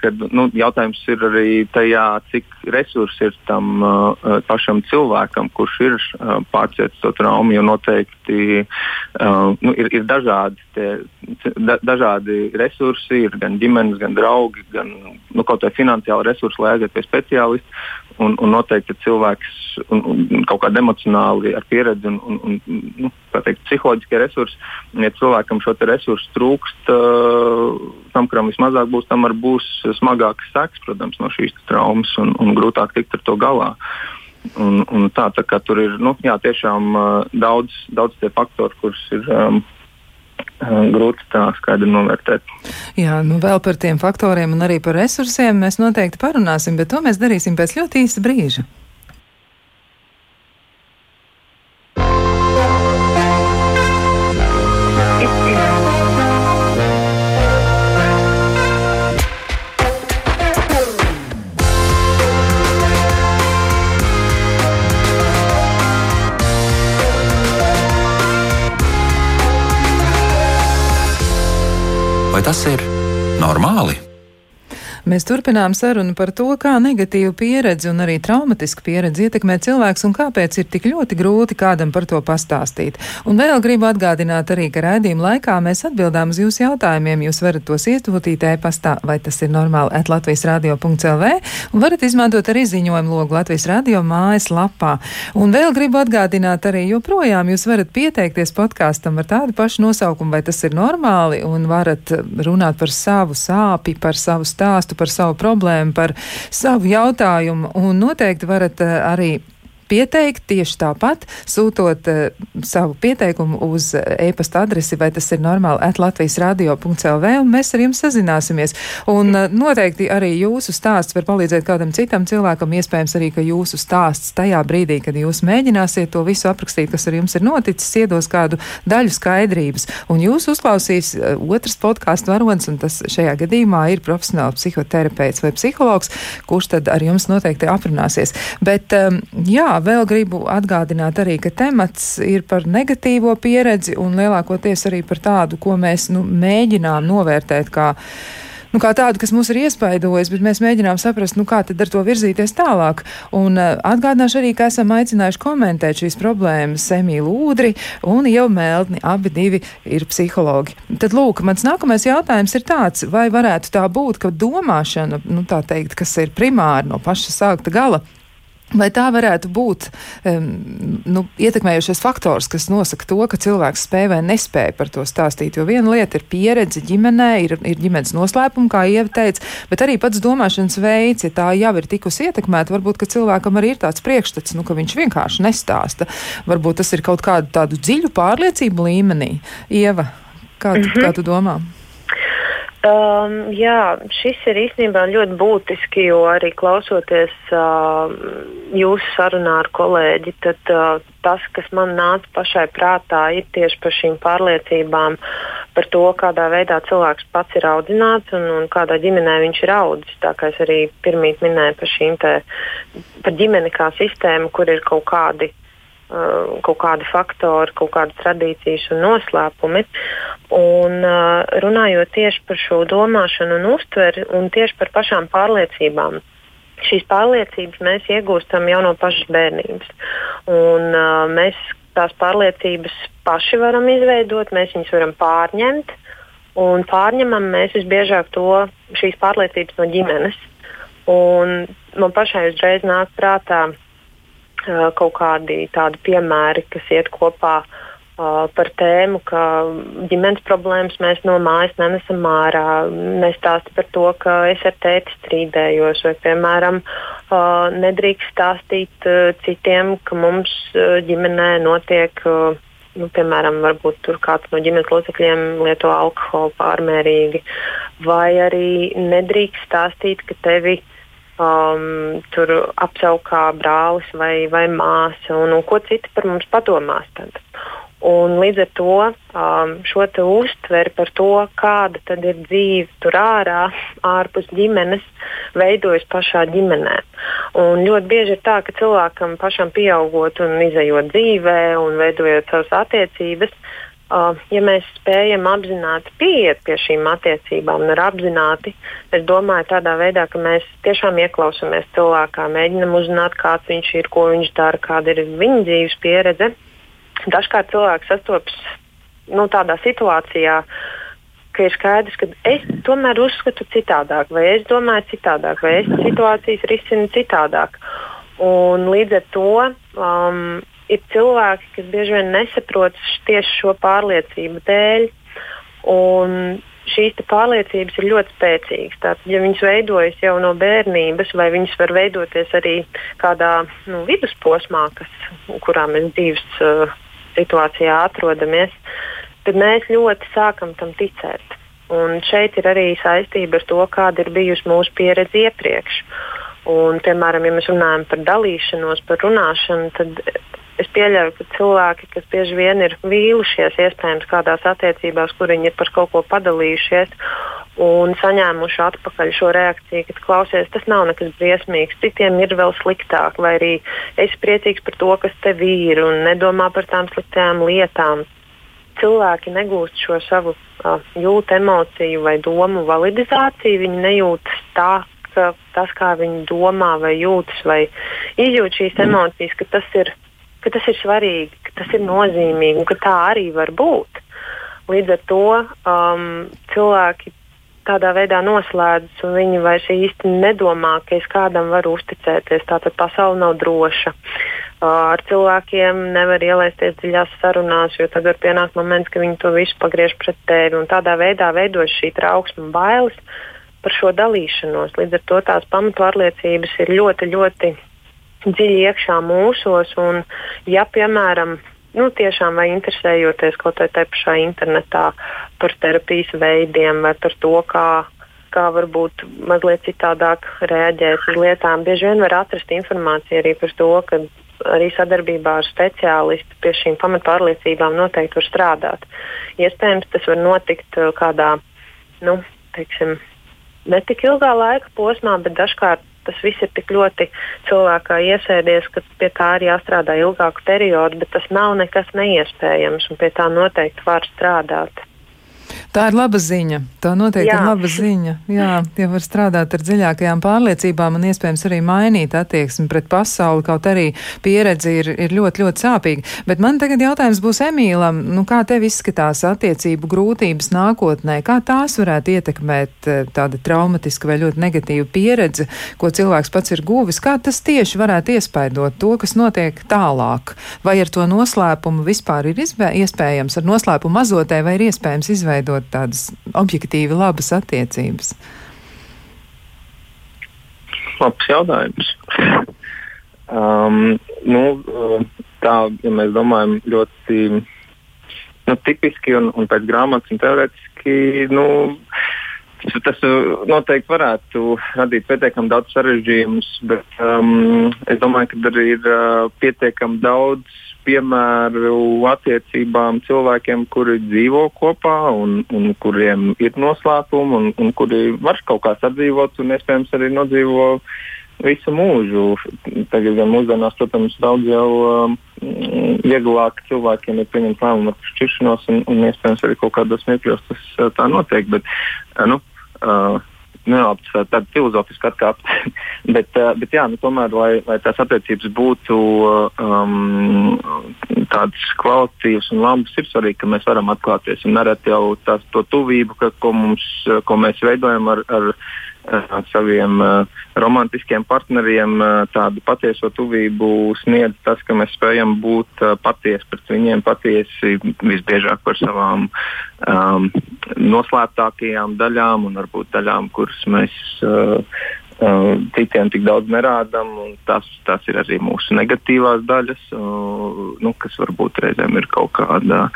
kad, nu, jautājums ir arī tajā, cik resursi ir tam uh, pašam cilvēkam, kurš ir uh, pārcietis to traumu. Jo noteikti uh, nu, ir, ir dažādi, tie, da, dažādi resursi, ir gan ģimenes, gan draugi, gan nu, kaut kāda finansiāla resursa, lai aizietu pie speciālista. Un, un noteikti cilvēks un, un kaut kāda emocionāli ar pieredzi un, un, un nu, teikt, psiholoģiskie resursi. Ja cilvēkam šo resursu trūkst, tam, kuram vismazāk būs, tam var būs smagāks seks, protams, no šīs traumas un, un grūtāk tikt ar to galā. Un, un tā, tā kā tur ir nu, jā, tiešām daudz, daudz tie faktori, kurus ir. Um, grūti tā skaidri novērtēt. Jā, nu vēl par tiem faktoriem un arī par resursiem mēs noteikti parunāsim, bet to mēs darīsim pēc ļoti īsa brīža. Normāli? Mēs turpinām sarunu par to, kā negatīva pieredze un arī traumatiska pieredze ietekmē cilvēks un kāpēc ir tik ļoti grūti kādam par to pastāstīt. Un vēl gribu atgādināt arī, ka raidījuma laikā mēs atbildām uz jūsu jautājumiem. Jūs varat tos iesūtīt e-pastā, vai tas ir normāli, at Latvijas radio.lv, un varat izmantot arī ziņojumu logu Latvijas radio mājas lapā. Un vēl gribu atgādināt arī, joprojām jūs varat pieteikties podkāstam ar tādu pašu nosaukumu, vai tas ir normāli, un varat runāt par savu sāpi, par savu stāstu par savu problēmu, par savu jautājumu, un noteikti varat eh, arī pieteikt tieši tāpat, sūtot uh, savu pieteikumu uz eh, e-pasta adresi, vai tas ir normāli at Latvijas radio.lv, un mēs ar jums sazināsimies. Un uh, noteikti arī jūsu stāsts var palīdzēt kādam citam cilvēkam, iespējams arī, ka jūsu stāsts tajā brīdī, kad jūs mēģināsiet to visu aprakstīt, kas ar jums ir noticis, iedos kādu daļu skaidrības. Un jūs uzklausīs uh, otrs podkāstu varonis, un tas šajā gadījumā ir profesionāls psihoterapeits vai psihologs, kurš tad ar jums noteikti aprunāsies. Bet, um, jā, vēl gribu atgādināt arī, ka temats ir par negatīvo pieredzi un lielākoties arī par tādu, ko mēs nu, mēģinām novērtēt kā nu, kā tādu, kas mūs ir iespaidojis, bet mēs mēģinām saprast, nu, kā tad ar to virzīties tālāk. Un uh, atgādināšu arī, ka esam aicinājuši komentēt šīs problēmas Emīlu Ūdri un jau Meltni. Abi divi ir psihologi. Tad, lūk, mans nākamais jautājums ir tāds, vai varētu tā būt, ka domāšana, nu, tā teikt, kas ir primāri no paša sākta gala, Vai tā varētu būt um, nu, ietekmējošais faktors, kas nosaka to, ka cilvēks spēj vai nespēj par to stāstīt? Jo viena lieta ir pieredze ģimenē, ir, ir ģimenes noslēpuma, kā Ieva teica, bet arī pats domāšanas veids, ja tā jau ir tikusi ietekmēta, varbūt cilvēkam arī ir tāds priekšstats, nu, ka viņš vienkārši nestāsta. Varbūt tas ir kaut kādu tādu dziļu pārliecību līmenī. Ieva, kā, tu, mm -hmm. kā tu domā? Um, jā, šis ir īstenībā ļoti būtiski, jo arī klausoties uh, jūsu sarunā ar kolēģi, tad uh, tas, kas man nāca pašai prātā, ir tieši par šīm pārliecībām, par to, kādā veidā cilvēks pats ir audzināts un, un kādā ģimenē viņš ir audzis. Tā kā es arī pirmīt minēju par te, par ģimeni kā sistēmu, kur ir kaut kādi Uh, kaut kādi faktori, kaut kādas tradīcijas un noslēpumi. Un, uh, runājot tieši par šo domāšanu un uztveri un tieši par pašām pārliecībām. Šīs pārliecības mēs iegūstam jau no pašas bērnības. Un, uh, mēs tās pārliecības paši varam izveidot, mēs viņus varam pārņemt. Un pārņemam mēs visbiežāk to šīs pārliecības no ģimenes. Un man pašai uzreiz nāk prātā, kaut kādi tādi piemēri, kas iet kopā uh, par tēmu, ka ģimenes problēmas mēs no mājas nenesam ārā. Nestāst par to, ka es ar tēti strīdējos, vai, piemēram, uh, nedrīkst stāstīt citiem, ka mums ģimenē notiek. Nu, piemēram, varbūt tur kāds no ģimenes locekļiem lieto alkoholu pārmērīgi, vai arī nedrīkst stāstīt, ka tevi uh, um, tur apsaukā brālis vai, vai māsa, un, un ko citi par mums padomās. Tad. Un līdz ar to um, šo uztveri par to, kāda tad ir dzīve tur ārā, ārpus ģimenes, veidojas pašā ģimenē. Un ļoti bieži ir tā, ka cilvēkam pašam pieaugot un izējot dzīvē un veidojot savas attiecības, Uh, ja mēs spējam apzināti pieiet pie šīm attiecībām un ir apzināti, es domāju, tādā veidā, ka mēs tiešām ieklausāmies cilvēkā, mēģinam uzzināt, kāds viņš ir, ko viņš dara, kāda ir viņa dzīves pieredze. Dažkārt cilvēks sastopas nu, tādā situācijā, ka ir skaidrs, ka es tomēr uzskatu citādāk, vai es domāju citādāk, vai es situācijas risinu citādāk. Un līdz ar to um, ir cilvēki, kas bieži vien nesaprot tieši šo pārliecību dēļ. Un šīs pārliecības ir ļoti spēcīgas. Tātad, ja viņas veidojas jau no bērnības, vai viņas var veidoties arī kādā nu, vidusposmā, kas, kurā mēs dzīves uh, situācijā atrodamies, tad mēs ļoti sākam tam ticēt. Un šeit ir arī saistība ar to, kāda ir bijusi mūsu pieredze iepriekš. Un, piemēram, ja mēs runājam par dalīšanos, par runāšanu, tad es pieļauju, ka cilvēki, kas bieži vien ir vīlušies, iespējams, kādās attiecībās, kur viņi ir par kaut ko padalījušies un saņēmuši atpakaļ šo reakciju, ka klausies, tas nav nekas briesmīgs, citiem ir vēl sliktāk, vai arī esi priecīgs par to, kas tev ir un nedomā par tām sliktām lietām. Cilvēki negūst šo savu uh, jūtu, emociju vai domu validizāciju, viņi nejūtas tā, ka tas, kā viņi domā vai jūtas vai izjūt šīs emocijas, ka tas ir ka tas ir svarīgi, ka tas ir nozīmīgi un ka tā arī var būt. Līdz ar to um, cilvēki tādā veidā noslēdzas, un viņi vairs īsti nedomā, ka es kādam varu uzticēties. Tātad pasaule nav droša. Uh, ar cilvēkiem nevar ielaisties dziļās sarunās, jo tad var pienākt moments, ka viņi to visu pagriež pret tevi. Un tādā veidā veidojas šī trauksme un bailes par šo dalīšanos. Līdz ar to tās pamatvārliecības ir ļoti, ļoti dziļi iekšā mūsos. Un, ja, piemēram, nu, tiešām vai interesējoties kaut tajā pašā internetā par terapijas veidiem vai par to, kā, kā varbūt mazliet citādāk reaģēt uz lietām, bieži vien var atrast informāciju arī par to, ka arī sadarbībā ar speciālistu pie šīm pamatpārliecībām noteikti var strādāt. Iespējams, tas var notikt uh, kādā, nu, teiksim, ne tik ilgā laika posmā, bet dažkārt tas viss ir tik ļoti cilvēkā iesēdies, ka pie tā ir jāstrādā ilgāku periodu, bet tas nav nekas neiespējams, un pie tā noteikti var strādāt. Tā ir laba ziņa. Tā noteikti Jā. ir laba ziņa. Jā, tie var strādāt ar dziļākajām pārliecībām un iespējams arī mainīt attieksmi pret pasauli, kaut arī pieredze ir, ir ļoti, ļoti sāpīga. Bet man tagad jautājums būs Emīlam, nu kā tev izskatās attiecību grūtības nākotnē? Kā tās varētu ietekmēt eh, tāda traumatiska vai ļoti negatīva pieredze, ko cilvēks pats ir guvis? Kā tas tieši varētu iespaidot to, kas notiek tālāk? Vai ar to noslēpumu vispār ir iespējams, ar noslēpumu azotē vai ir iespējams izveidot veidot tādas objektīvi labas attiecības? Labs jautājums. um, nu, tā, ja mēs domājam ļoti nu, tipiski un, un pēc grāmatas un teorētiski, nu, tas noteikti varētu radīt pietiekami daudz sarežģījumus, bet um, es domāju, ka arī ir uh, pietiekami daudz piemēru attiecībām cilvēkiem, kuri dzīvo kopā un, un kuriem ir noslēpumi un, un kuri var kaut kā sadzīvot un iespējams arī nodzīvo visu mūžu. Tagad gan mūsdienās, protams, daudz jau um, vieglāk cilvēkiem ir pieņemt lēmumu par šķiršanos un, un iespējams arī kaut kādos mirkļos tas uh, tā notiek. Bet, uh, nu, uh, Nelabi, tāda filozofiska atkāpe. bet, uh, bet jā, nu, tomēr, lai, lai tās attiecības būtu um, tādas kvalitatīvas un labas, ir svarīgi, ka mēs varam atklāties. Un nereti jau tās, to tuvību, ka, ko, mums, ko mēs veidojam ar ar saviem uh, romantiskiem partneriem uh, tādu patieso tuvību sniedz tas, ka mēs spējam būt uh, patiesi pret viņiem, patiesi visbiežāk par savām um, noslēptākajām daļām un varbūt daļām, kuras mēs uh, citiem tik daudz nerādām. Tas, tas ir arī mūsu negatīvās daļas, uh, nu, kas varbūt reizēm ir kaut kāda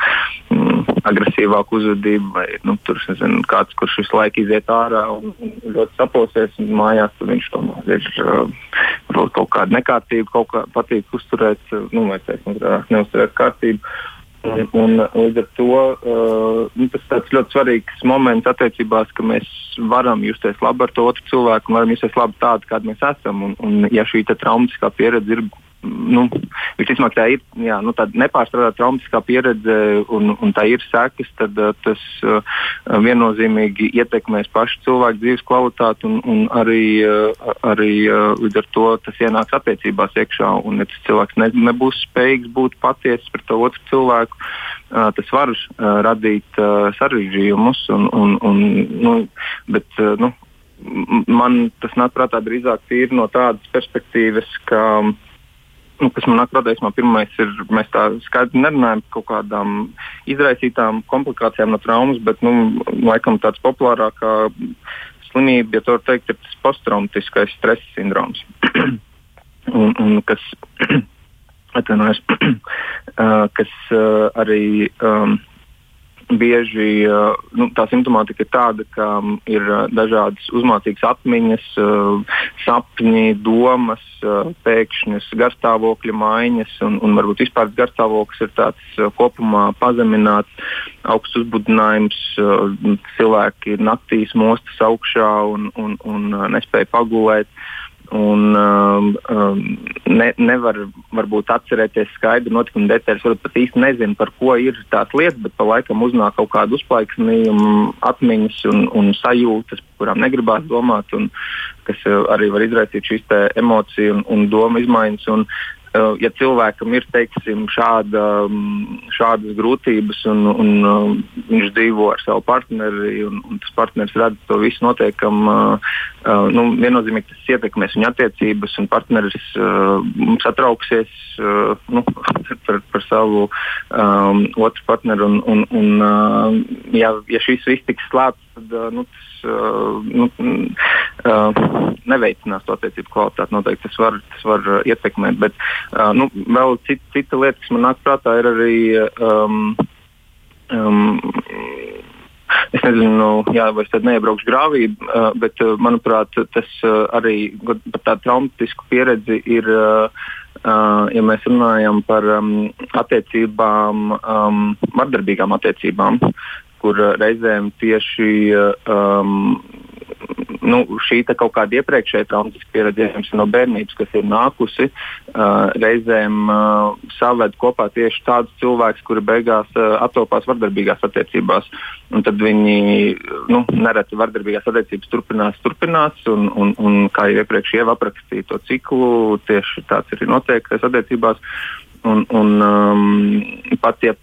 um, agresīvāka uzvedība, vai nu, tur nezinu, kāds, kurš visu laiku iziet ārā un, ļoti saposies un mājās, tad viņš tomēr ir uh, kaut kāda nekārtība, kaut kā patīk uzturēt, nu, vai teiksim, neuzturēt kārtību. Un, un līdz ar to uh, tas ir ļoti svarīgs moments attiecībās, ka mēs varam justies labi ar to otru cilvēku un varam justies labi tādi, kādi mēs esam. Un, un ja šī traumatiskā pieredze ir nu, visticamāk, tā ir jā, nu, nepārstrādāta traumatiskā pieredze un, un tā ir sekas, tad uh, tas uh, viennozīmīgi ietekmēs pašu cilvēku dzīves kvalitāti un, un arī, uh, arī uh, līdz ar to tas ienāks attiecībās iekšā. Un, ja tas cilvēks ne, nebūs spējīgs būt patiesis par to otru cilvēku, uh, tas var uh, radīt uh, sarežģījumus. Un, un, un, nu, bet, uh, nu, man tas nāk prātā drīzāk no tādas perspektīvas, ka uh, nu, kas man nāk prātā, pirmais ir, mēs tā skaidri nerunājam par kaut kādām izraisītām komplikācijām no traumas, bet, nu, laikam tāds populārākā slimība, ja tā var teikt, ir tas posttraumatiskais stresa sindroms. un, un kas, atvainojos, kas arī um, bieži nu, tā simptomātika ir tāda, ka ir dažādas uzmācīgas atmiņas, sapņi, domas, pēkšņas garstāvokļa maiņas, un, un varbūt vispār garstāvoklis ir tāds kopumā pazemināts, augsts uzbudinājums, cilvēki naktīs mostas augšā un, un, un nespēja pagulēt. Un, um, um, ne, nevar varbūt atcerēties skaidru notikumu detaļas, varbūt pat īsti nezinu, par ko ir tās lietas, bet pa laikam uznāk kaut kāda uzplaiksnījuma, atmiņas un, un sajūtas, kurām negribās domāt, un kas uh, arī var izraisīt šīs emociju un, un domu izmaiņas. Un, ja cilvēkam ir teiksim, šāda, um, šādas grūtības un, un um, viņš dzīvo ar savu partneri un, un tas partneris redz to visu notiekam Uh, nu, viennozīmīgi tas ietekmēs viņa attiecības, un partneris satrauksies nu, par, par savu um, otru partneri. Un, un, un, ja, ja šis viss tiks slēgts, tad nu, tas nu, neveicinās to attiecību kvalitāti. Noteikti tas var, tas var ietekmēt. Bet uh, nu, vēl cita, cita lieta, kas man nāk prātā, ir arī. Um, um, Es nezinu, jā, vai es tad neiebraukšu grāvī, bet, manuprāt, tas arī par tādu traumatisku pieredzi ir. Ja mēs runājam par attiecībām, vardarbīgām attiecībām, kur reizēm tieši um, nu, šī kaut kāda iepriekšēja traumatiska pieredze no bērnības, kas ir nākusi, uh, reizēm uh, saved kopā tieši tādus cilvēkus, kuri beigās uh, attopās vardarbīgās attiecībās. Un tad viņi nu, nereti vardarbīgās attiecības turpinās, turpinās, un, un, un kā jau iepriekš jau aprakstīja to ciklu, tieši tāds ir noteiktais attiecībās. Un, un, um, pat ja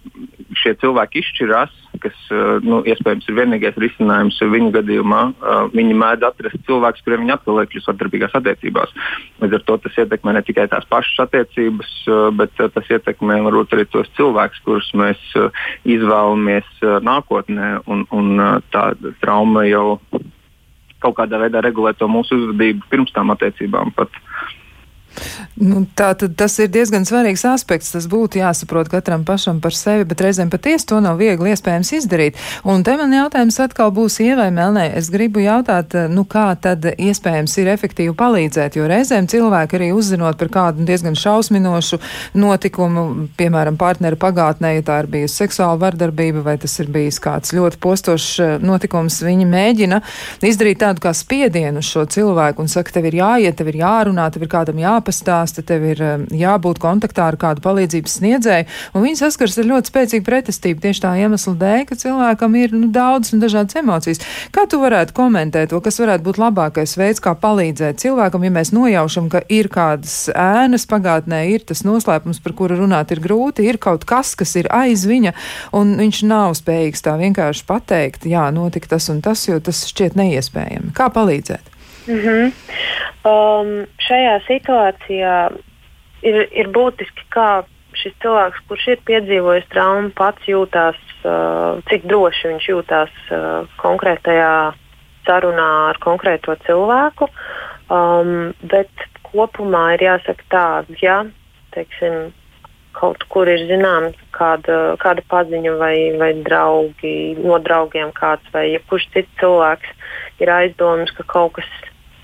šie cilvēki izšķirās, kas uh, nu, iespējams ir vienīgais risinājums viņu gadījumā, uh, viņi mēdz atrast cilvēkus, kuriem viņi atkal iekļūst vardarbīgās attiecībās. Līdz ar to tas ietekmē ne tikai tās pašas attiecības, uh, bet tas ietekmē varbūt arī tos cilvēkus, kurus mēs izvēlamies nākotnē. Un, un tā trauma jau kaut kādā veidā regulē to mūsu uzvedību pirms tām attiecībām. Pat. Nu, tā tad tas ir diezgan svarīgs aspekts. Tas būtu jāsaprot katram pašam par sevi, bet reizēm patiesi to nav viegli iespējams izdarīt. Un te man jautājums atkal būs ievai Melnē. Es gribu jautāt, nu kā tad iespējams ir efektīvi palīdzēt, jo reizēm cilvēki arī uzzinot par kādu diezgan šausminošu notikumu, piemēram, partnera pagātnē, ja tā ir bijusi seksuāla vardarbība vai tas ir bijis kāds ļoti postošs eh, notikums, viņi mēģina izdarīt tādu kā spiedienu uz šo cilvēku un saka, tev ir jāiet, tev ir jārunā, tev ir kādam jāpastāsta, tev ir um, jābūt kontaktā ar kādu palīdzības sniedzēju, un viņi saskars ar ļoti spēcīgu pretestību tieši tā iemesla dēļ, ka cilvēkam ir nu, daudz un dažādas emocijas. Kā tu varētu komentēt to, kas varētu būt labākais veids, kā palīdzēt cilvēkam, ja mēs nojaušam, ka ir kādas ēnas pagātnē, ir tas noslēpums, par kuru runāt ir grūti, ir kaut kas, kas ir aiz viņa, un viņš nav spējīgs tā vienkārši pateikt, jā, notika tas un tas, jo tas šķiet neiespējami. Kā palīdzēt? Mm -hmm. um, šajā situācijā ir, ir būtiski, kā šis cilvēks, kurš ir piedzīvojis traumu, pats jūtās, uh, cik droši viņš jūtās uh, konkrētajā sarunā ar konkrēto cilvēku. Um, bet kopumā ir jāsaka tā, ja teiksim, kaut kur ir zināms kāda, kāda paziņa vai, vai draugi, no draugiem kāds vai jebkurš cits cilvēks ir aizdomas, ka kaut kas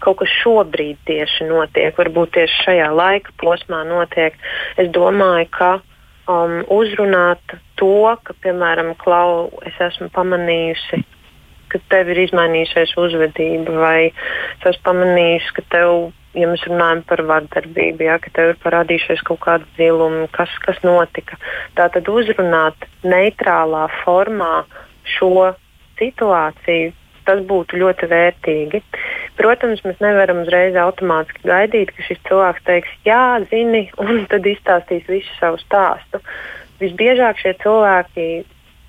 kaut kas šobrīd tieši notiek, varbūt tieši šajā laika posmā notiek. Es domāju, ka um, uzrunāt to, ka, piemēram, Klau, es esmu pamanījusi, ka tev ir izmainījusies uzvedība, vai es esmu pamanījusi, ka tev, ja mēs runājam par vardarbību, ja, ka tev ir parādījušies kaut kāda dziluma, kas, kas notika. Tā tad uzrunāt neitrālā formā šo situāciju, tas būtu ļoti vērtīgi. Protams, mēs nevaram uzreiz automātiski gaidīt, ka šis cilvēks teiks, jā, zini, un tad izstāstīs visu savu stāstu. Visbiežāk šie cilvēki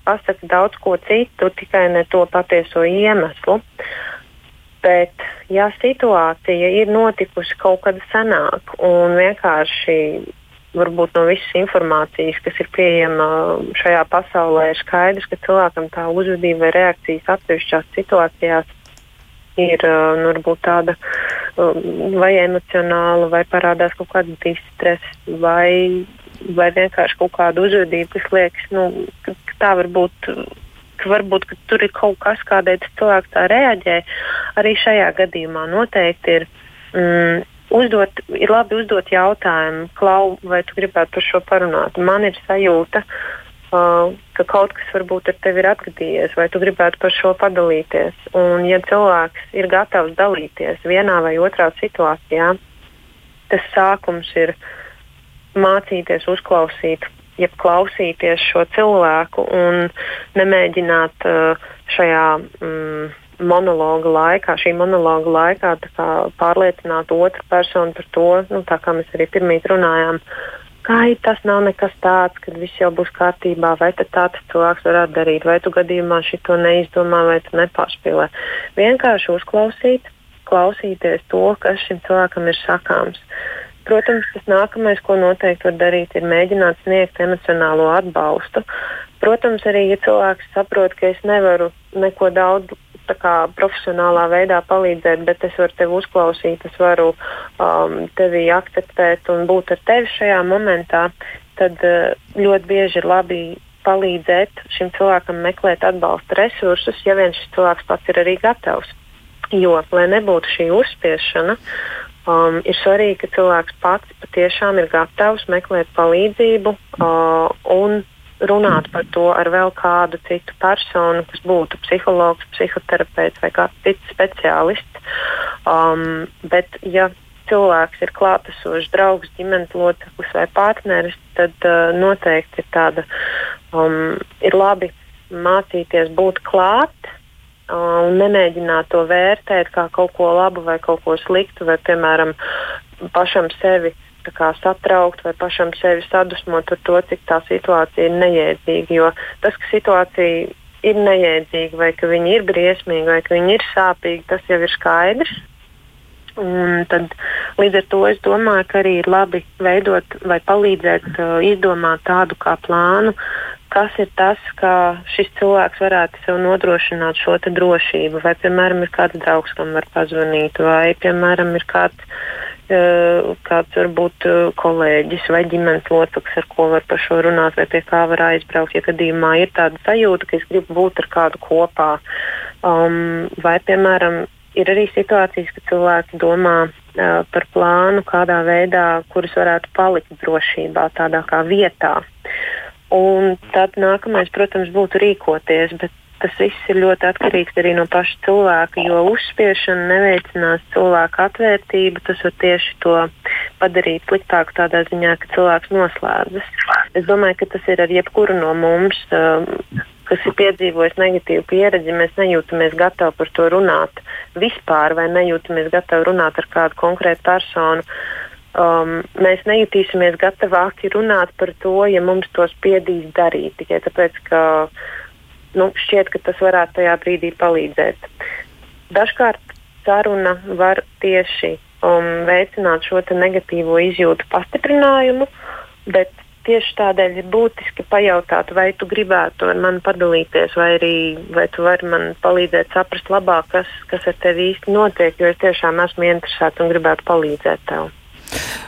pasaka daudz ko citu, tikai ne to patieso iemeslu. Bet, ja situācija ir notikusi kaut kad senāk un vienkārši varbūt no visas informācijas, kas ir pieejama šajā pasaulē, ir skaidrs, ka cilvēkam tā uzvedība vai reakcijas atsevišķās situācijās ir nu, varbūt tāda vai emocionāla, vai parādās kaut kāda distresa, vai, vai vienkārši kaut kāda uzvedība, kas liekas, nu, ka, ka tā var būt. Varbūt ka tur ir kaut kas, kādēļ cilvēks tā reaģē. Arī šajā gadījumā noteikti ir mm, uzdot, ir labi uzdot jautājumu, Klau, vai tu gribētu par šo parunāt. Man ir sajūta, uh, ka kaut kas varbūt ar tevi ir atgadījies, vai tu gribētu par šo padalīties. Un, ja cilvēks ir gatavs dalīties vienā vai otrā situācijā, tas sākums ir mācīties uzklausīt, jeb klausīties šo cilvēku un nemēģināt uh, šajā. Mm, monologa laikā, šī monologa laikā pārliecināt otru personu par to, nu, kā mēs arī pirmīt runājām, ka tas nav nekas tāds, ka viss jau būs kārtībā, vai tāds cilvēks varētu darīt, vai tu gadījumā šito neizdomā, vai tu nepārspīlē. Vienkārši uzklausīt, klausīties to, kas šim cilvēkam ir sakāms. Protams, tas nākamais, ko noteikti var darīt, ir mēģināt sniegt emocionālo atbalstu. Protams, arī ja cilvēks saprot, ka es nevaru neko daudz kā, profesionālā veidā palīdzēt, bet es varu tevi uzklausīt, es varu um, tevi akceptēt un būt ar tevi šajā momentā, tad uh, ļoti bieži ir labi palīdzēt šim cilvēkam meklēt atbalsta resursus, ja viens šis cilvēks pats ir arī gatavs. Jo, lai nebūtu šī uzspiešana, um, ir svarīgi, ka cilvēks pats patiešām ir gatavs meklēt palīdzību uh, un runāt par to ar vēl kādu citu personu, kas būtu psihologs, psihoterapeits vai kāds cits speciālists. Um, bet, ja cilvēks ir klātesošs draugs, ģimenes loceklis vai partneris, tad uh, noteikti ir tāda, um, ir labi mācīties būt klāt uh, un nemēģināt to vērtēt kā kaut ko labu vai kaut ko sliktu, vai, piemēram, pašam sevi uh, satraukt vai pašam sevi sadusmot ar to, cik tā situācija ir nejēdzīga. Jo tas, ka situācija ir nejēdzīga, vai ka viņi ir briesmīgi, vai ka viņi ir sāpīgi, tas jau ir skaidrs. Un tad, līdz ar to es domāju, ka arī ir labi veidot vai palīdzēt uh, izdomāt tādu kā plānu, kas ir tas, kā šis cilvēks varētu sev nodrošināt šo drošību. Vai, piemēram, ir kāds draugs, kam var pazvanīt, vai, piemēram, ir kāds kāds varbūt kolēģis vai ģimenes loceklis, ar ko var par šo runāt, vai pie kā var aizbraukt, ja gadījumā ir tāda sajūta, ka es gribu būt ar kādu kopā. Um, vai, piemēram, ir arī situācijas, kad cilvēki domā uh, par plānu, kādā veidā, kurus varētu palikt drošībā, tādā kā vietā. Un tad nākamais, protams, būtu rīkoties, bet tas viss ir ļoti atkarīgs arī no paša cilvēka, jo uzspiešana neveicinās cilvēka atvērtību. Tas var tieši to padarīt sliktāku tādā ziņā, ka cilvēks noslēdzas. Es domāju, ka tas ir ar jebkuru no mums. Um, kas ir piedzīvojis negatīvu pieredzi, mēs nejūtamies gatavi par to runāt vispār, vai nejūtamies gatavi runāt ar kādu konkrētu personu. Um, mēs nejutīsimies gatavāki runāt par to, ja mums to spiedīs darīt. Tikai tāpēc, ka nu, šķiet, ka tas varētu tajā brīdī palīdzēt. Dažkārt saruna var tieši um, veicināt šo negatīvo izjūtu pastiprinājumu, bet tieši tādēļ ir būtiski pajautāt, vai tu gribētu ar mani padalīties, vai arī vai tu vari man palīdzēt saprast labāk, kas, kas ar tevi īsti notiek, jo es tiešām esmu interesēta un gribētu palīdzēt tev.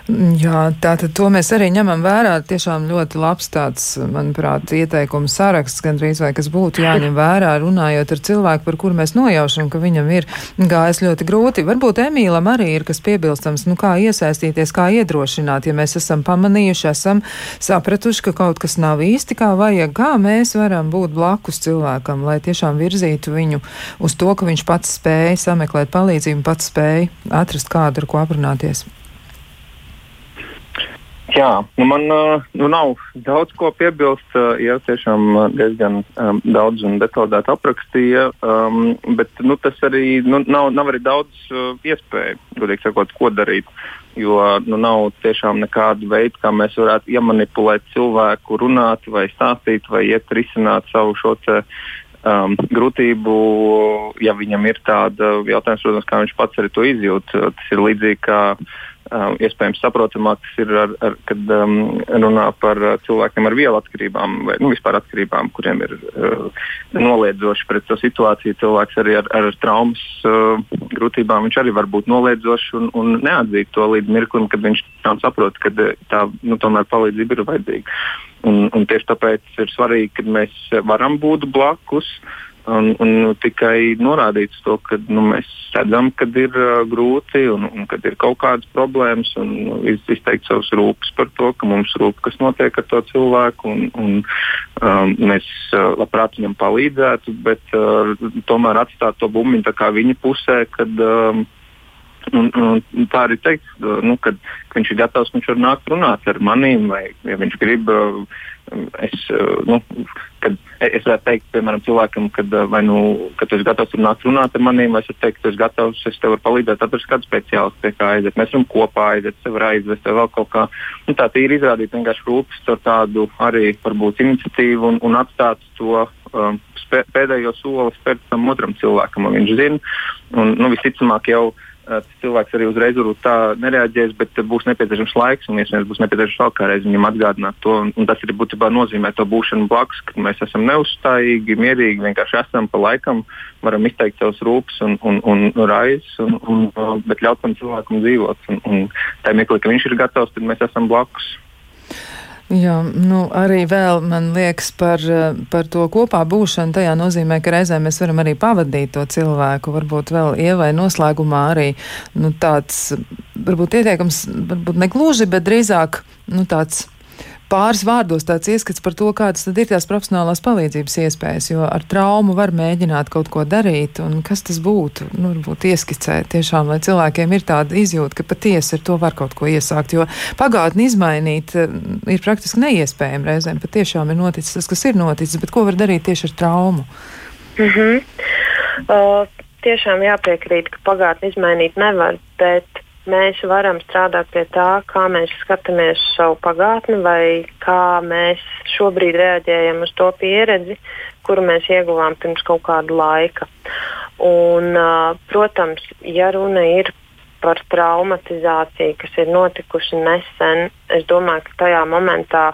Jā, tātad to mēs arī ņemam vērā. Tiešām ļoti labs tāds, manuprāt, ieteikums saraksts, gandrīz vai kas būtu jāņem vērā, runājot ar cilvēku, par kuru mēs nojaušam, ka viņam ir gājis ļoti grūti. Varbūt Emīlam arī ir kas piebilstams, nu kā iesaistīties, kā iedrošināt, ja mēs esam pamanījuši, esam sapratuši, ka kaut kas nav īsti kā vajag, kā mēs varam būt blakus cilvēkam, lai tiešām virzītu viņu uz to, ka viņš pats spēja sameklēt palīdzību, pats spēja atrast kādu, ar ko aprunāties. Jā, nu man nu nav daudz ko piebilst. Jā, tiešām diezgan um, daudz un detalizēti aprakstīja, um, bet nu, tas arī nu, nav, nav arī daudz uh, iespēju, gudīgi sakot, ko darīt. Jo nu, nav tiešām nekāda veida, kā mēs varētu iemanipulēt cilvēku, runāt vai stāstīt vai iet risināt savu šo te, um, grūtību, ja viņam ir tāda jautājums, protams, kā viņš pats arī to izjūt. Tas ir līdzīgi kā um, iespējams saprotamāk tas ir, ar, ar, kad um, runā par uh, cilvēkiem ar vielu atkarībām vai nu, vispār atkarībām, kuriem ir uh, noliedzoši pret to situāciju. Cilvēks arī ar, ar traumas uh, grūtībām viņš arī var būt noliedzošs un, un neatzīt to līdz mirklim, kad viņš saprot, ka uh, tā nu, tomēr palīdzība ir vajadzīga. Un, un tieši tāpēc ir svarīgi, ka mēs varam būt blakus. Uh, Un, un tikai norādīt to, ka nu, mēs redzam, ka ir uh, grūti un, un ka ir kaut kādas problēmas, un nu, izteikt savus rūpes par to, ka mums rūp, kas notiek ar to cilvēku. Un, un, um, mēs uh, labprāt viņam palīdzētu, bet uh, tomēr atstāt to bumbiņu viņa pusē, kad, um, Un, un tā arī teikt, nu, kad, ka viņš ir gatavs, viņš var nākt runāt ar maniem, vai ja viņš grib. Es, nu, kad es varētu teikt, piemēram, cilvēkam, kad, nu, kad tu esi gatavs nākt runāt ar maniem, vai es teikt, ka tu esi gatavs, es tev varu palīdzēt, atrast kādu speciālistu, pie kā aiziet. Mēs varam kopā aiziet, sev aizvest, vai vēl kaut kā. Nu, tā ir izrādīt vienkārši rūpes ar tādu arī varbūt iniciatīvu un, un atstāt to um, pēdējo soli spērt tam otram cilvēkam, un viņš zina. Un, nu, visticamāk jau tas cilvēks arī uzreiz tā nereaģēs, bet būs nepieciešams laiks un iespējams būs nepieciešams vēl kādreiz viņam atgādināt to. Un, un tas arī būtībā nozīmē to būšanu blakus, ka mēs esam neuzstājīgi, mierīgi, vienkārši esam pa laikam, varam izteikt savus rūpes un, un, un, raizes, un, un, bet ļaut tam cilvēkam dzīvot. Un, un tajā mirklī, kad viņš ir gatavs, tad mēs esam blakus. Jā, nu, arī vēl man liekas par, par to kopā būšanu. Tajā nozīmē, ka reizē mēs varam arī pavadīt to cilvēku. Varbūt vēl ievai noslēgumā arī nu, tāds, varbūt ieteikums, varbūt ne gluži, bet drīzāk nu, tāds pāris vārdos tāds ieskats par to, kādas tad ir tās profesionālās palīdzības iespējas, jo ar traumu var mēģināt kaut ko darīt, un kas tas būtu, nu, varbūt ieskicēt tiešām, lai cilvēkiem ir tāda izjūta, ka patiesi ar to var kaut ko iesākt, jo pagātni izmainīt eh, ir praktiski neiespējami reizēm, patiešām ir noticis tas, kas ir noticis, bet ko var darīt tieši ar traumu? Mm -hmm. uh, tiešām jāpiekrīt, ka pagātni izmainīt nevar, bet mēs varam strādāt pie tā, kā mēs skatāmies savu pagātni, vai kā mēs šobrīd reaģējam uz to pieredzi, kuru mēs ieguvām pirms kaut kāda laika. Un, protams, ja runa ir par traumatizāciju, kas ir notikusi nesen, es domāju, ka tajā momentā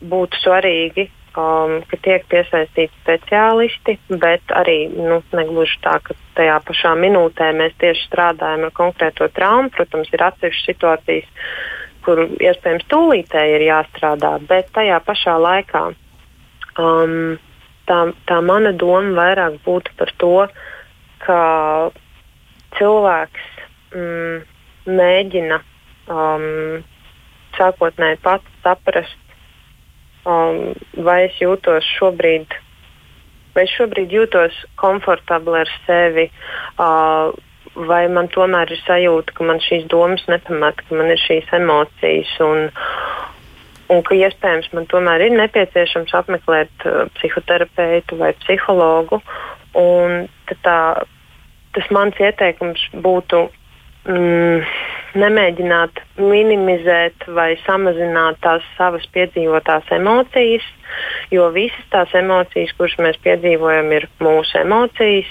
būtu svarīgi um, ka tiek piesaistīti speciālisti, bet arī nu, negluži tā, ka tajā pašā minūtē mēs tieši strādājam ar konkrēto traumu. Protams, ir atsevišķas situācijas, kur iespējams tūlītēji ir jāstrādā, bet tajā pašā laikā um, tā, tā mana doma vairāk būtu par to, ka cilvēks mm, mēģina um, sākotnēji pats saprast, um, vai es jūtos šobrīd, vai es šobrīd jūtos komfortabli ar sevi, uh, vai man tomēr ir sajūta, ka man šīs domas nepamat, ka man ir šīs emocijas. Un, un ka iespējams man tomēr ir nepieciešams apmeklēt uh, psihoterapeitu vai psihologu. Tā, tas mans ieteikums būtu mm, nemēģināt minimizēt vai samazināt tās savas piedzīvotās emocijas, jo visas tās emocijas, kuras mēs piedzīvojam, ir mūsu emocijas.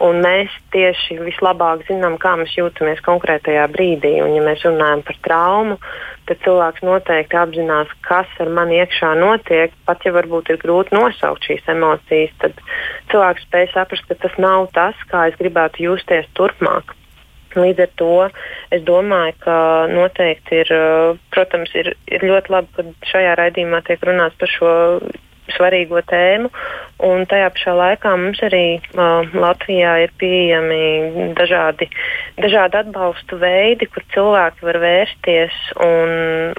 Un mēs tieši vislabāk zinām, kā mēs jūtamies konkrētajā brīdī. Un, ja mēs runājam par traumu, tad cilvēks noteikti apzinās, kas ar mani iekšā notiek. Pat ja varbūt ir grūti nosaukt šīs emocijas, tad cilvēks spēj saprast, ka tas nav tas, kā es gribētu justies turpmāk. Līdz ar to es domāju, ka noteikti ir, protams, ir, ir ļoti labi, ka šajā raidījumā tiek runāts par šo svarīgo tēmu. Un tajā pašā laikā mums arī uh, Latvijā ir pieejami dažādi, dažādi atbalstu veidi, kur cilvēki var vērsties. Un,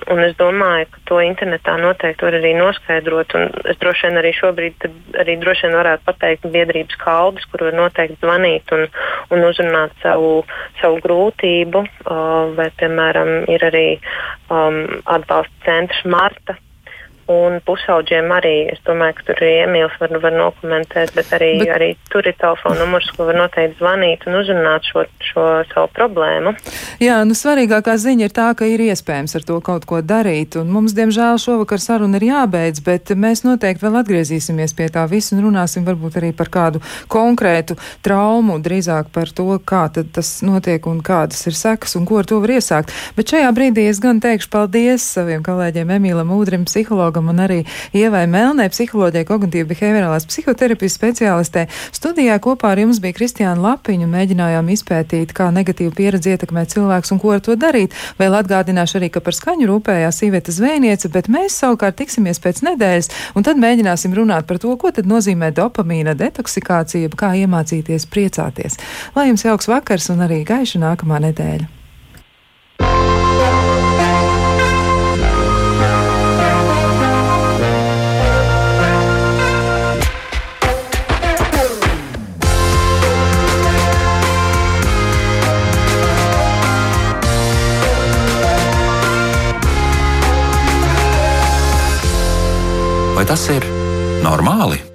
un es domāju, ka to internetā noteikti var arī noskaidrot. Es droši vien arī šobrīd arī droši vien varētu pateikt biedrības kaldas, kur var noteikti zvanīt un, un uzrunāt savu, savu grūtību. Uh, vai, piemēram, ir arī um, atbalsta centrs Marta Un pusauģiem arī, es domāju, ka tur ir Emīls, var, var nokomentēt, bet arī, bet... arī tur ir telefona numurs, ko var noteikti zvanīt un uzrunāt šo, šo savu problēmu. Jā, nu svarīgākā ziņa ir tā, ka ir iespējams ar to kaut ko darīt, un mums, diemžēl, šovakar saruna ir jābeidz, bet mēs noteikti vēl atgriezīsimies pie tā visu un runāsim varbūt arī par kādu konkrētu traumu, drīzāk par to, kā tad tas notiek un kādas ir sekas un ko ar to var iesākt. Bet šajā brīdī es gan teikšu paldies saviem kolēģiem Emīlam Udrim, psihologam, psihologam un arī Ievai Melnē, psiholoģijai, kognitīva behaviorālās psihoterapijas speciālistē. Studijā kopā ar jums bija Kristiāna Lapiņa un mēģinājām izpētīt, kā negatīva pieredze ietekmē cilvēks un ko ar to darīt. Vēl atgādināšu arī, ka par skaņu rūpējās Iveta Zvēniece, bet mēs savukārt tiksimies pēc nedēļas un tad mēģināsim runāt par to, ko tad nozīmē dopamīna detoksikācija, kā iemācīties priecāties. Lai jums jauks vakars un arī gaiša nākamā nedēļa! Vai tas ir normāli?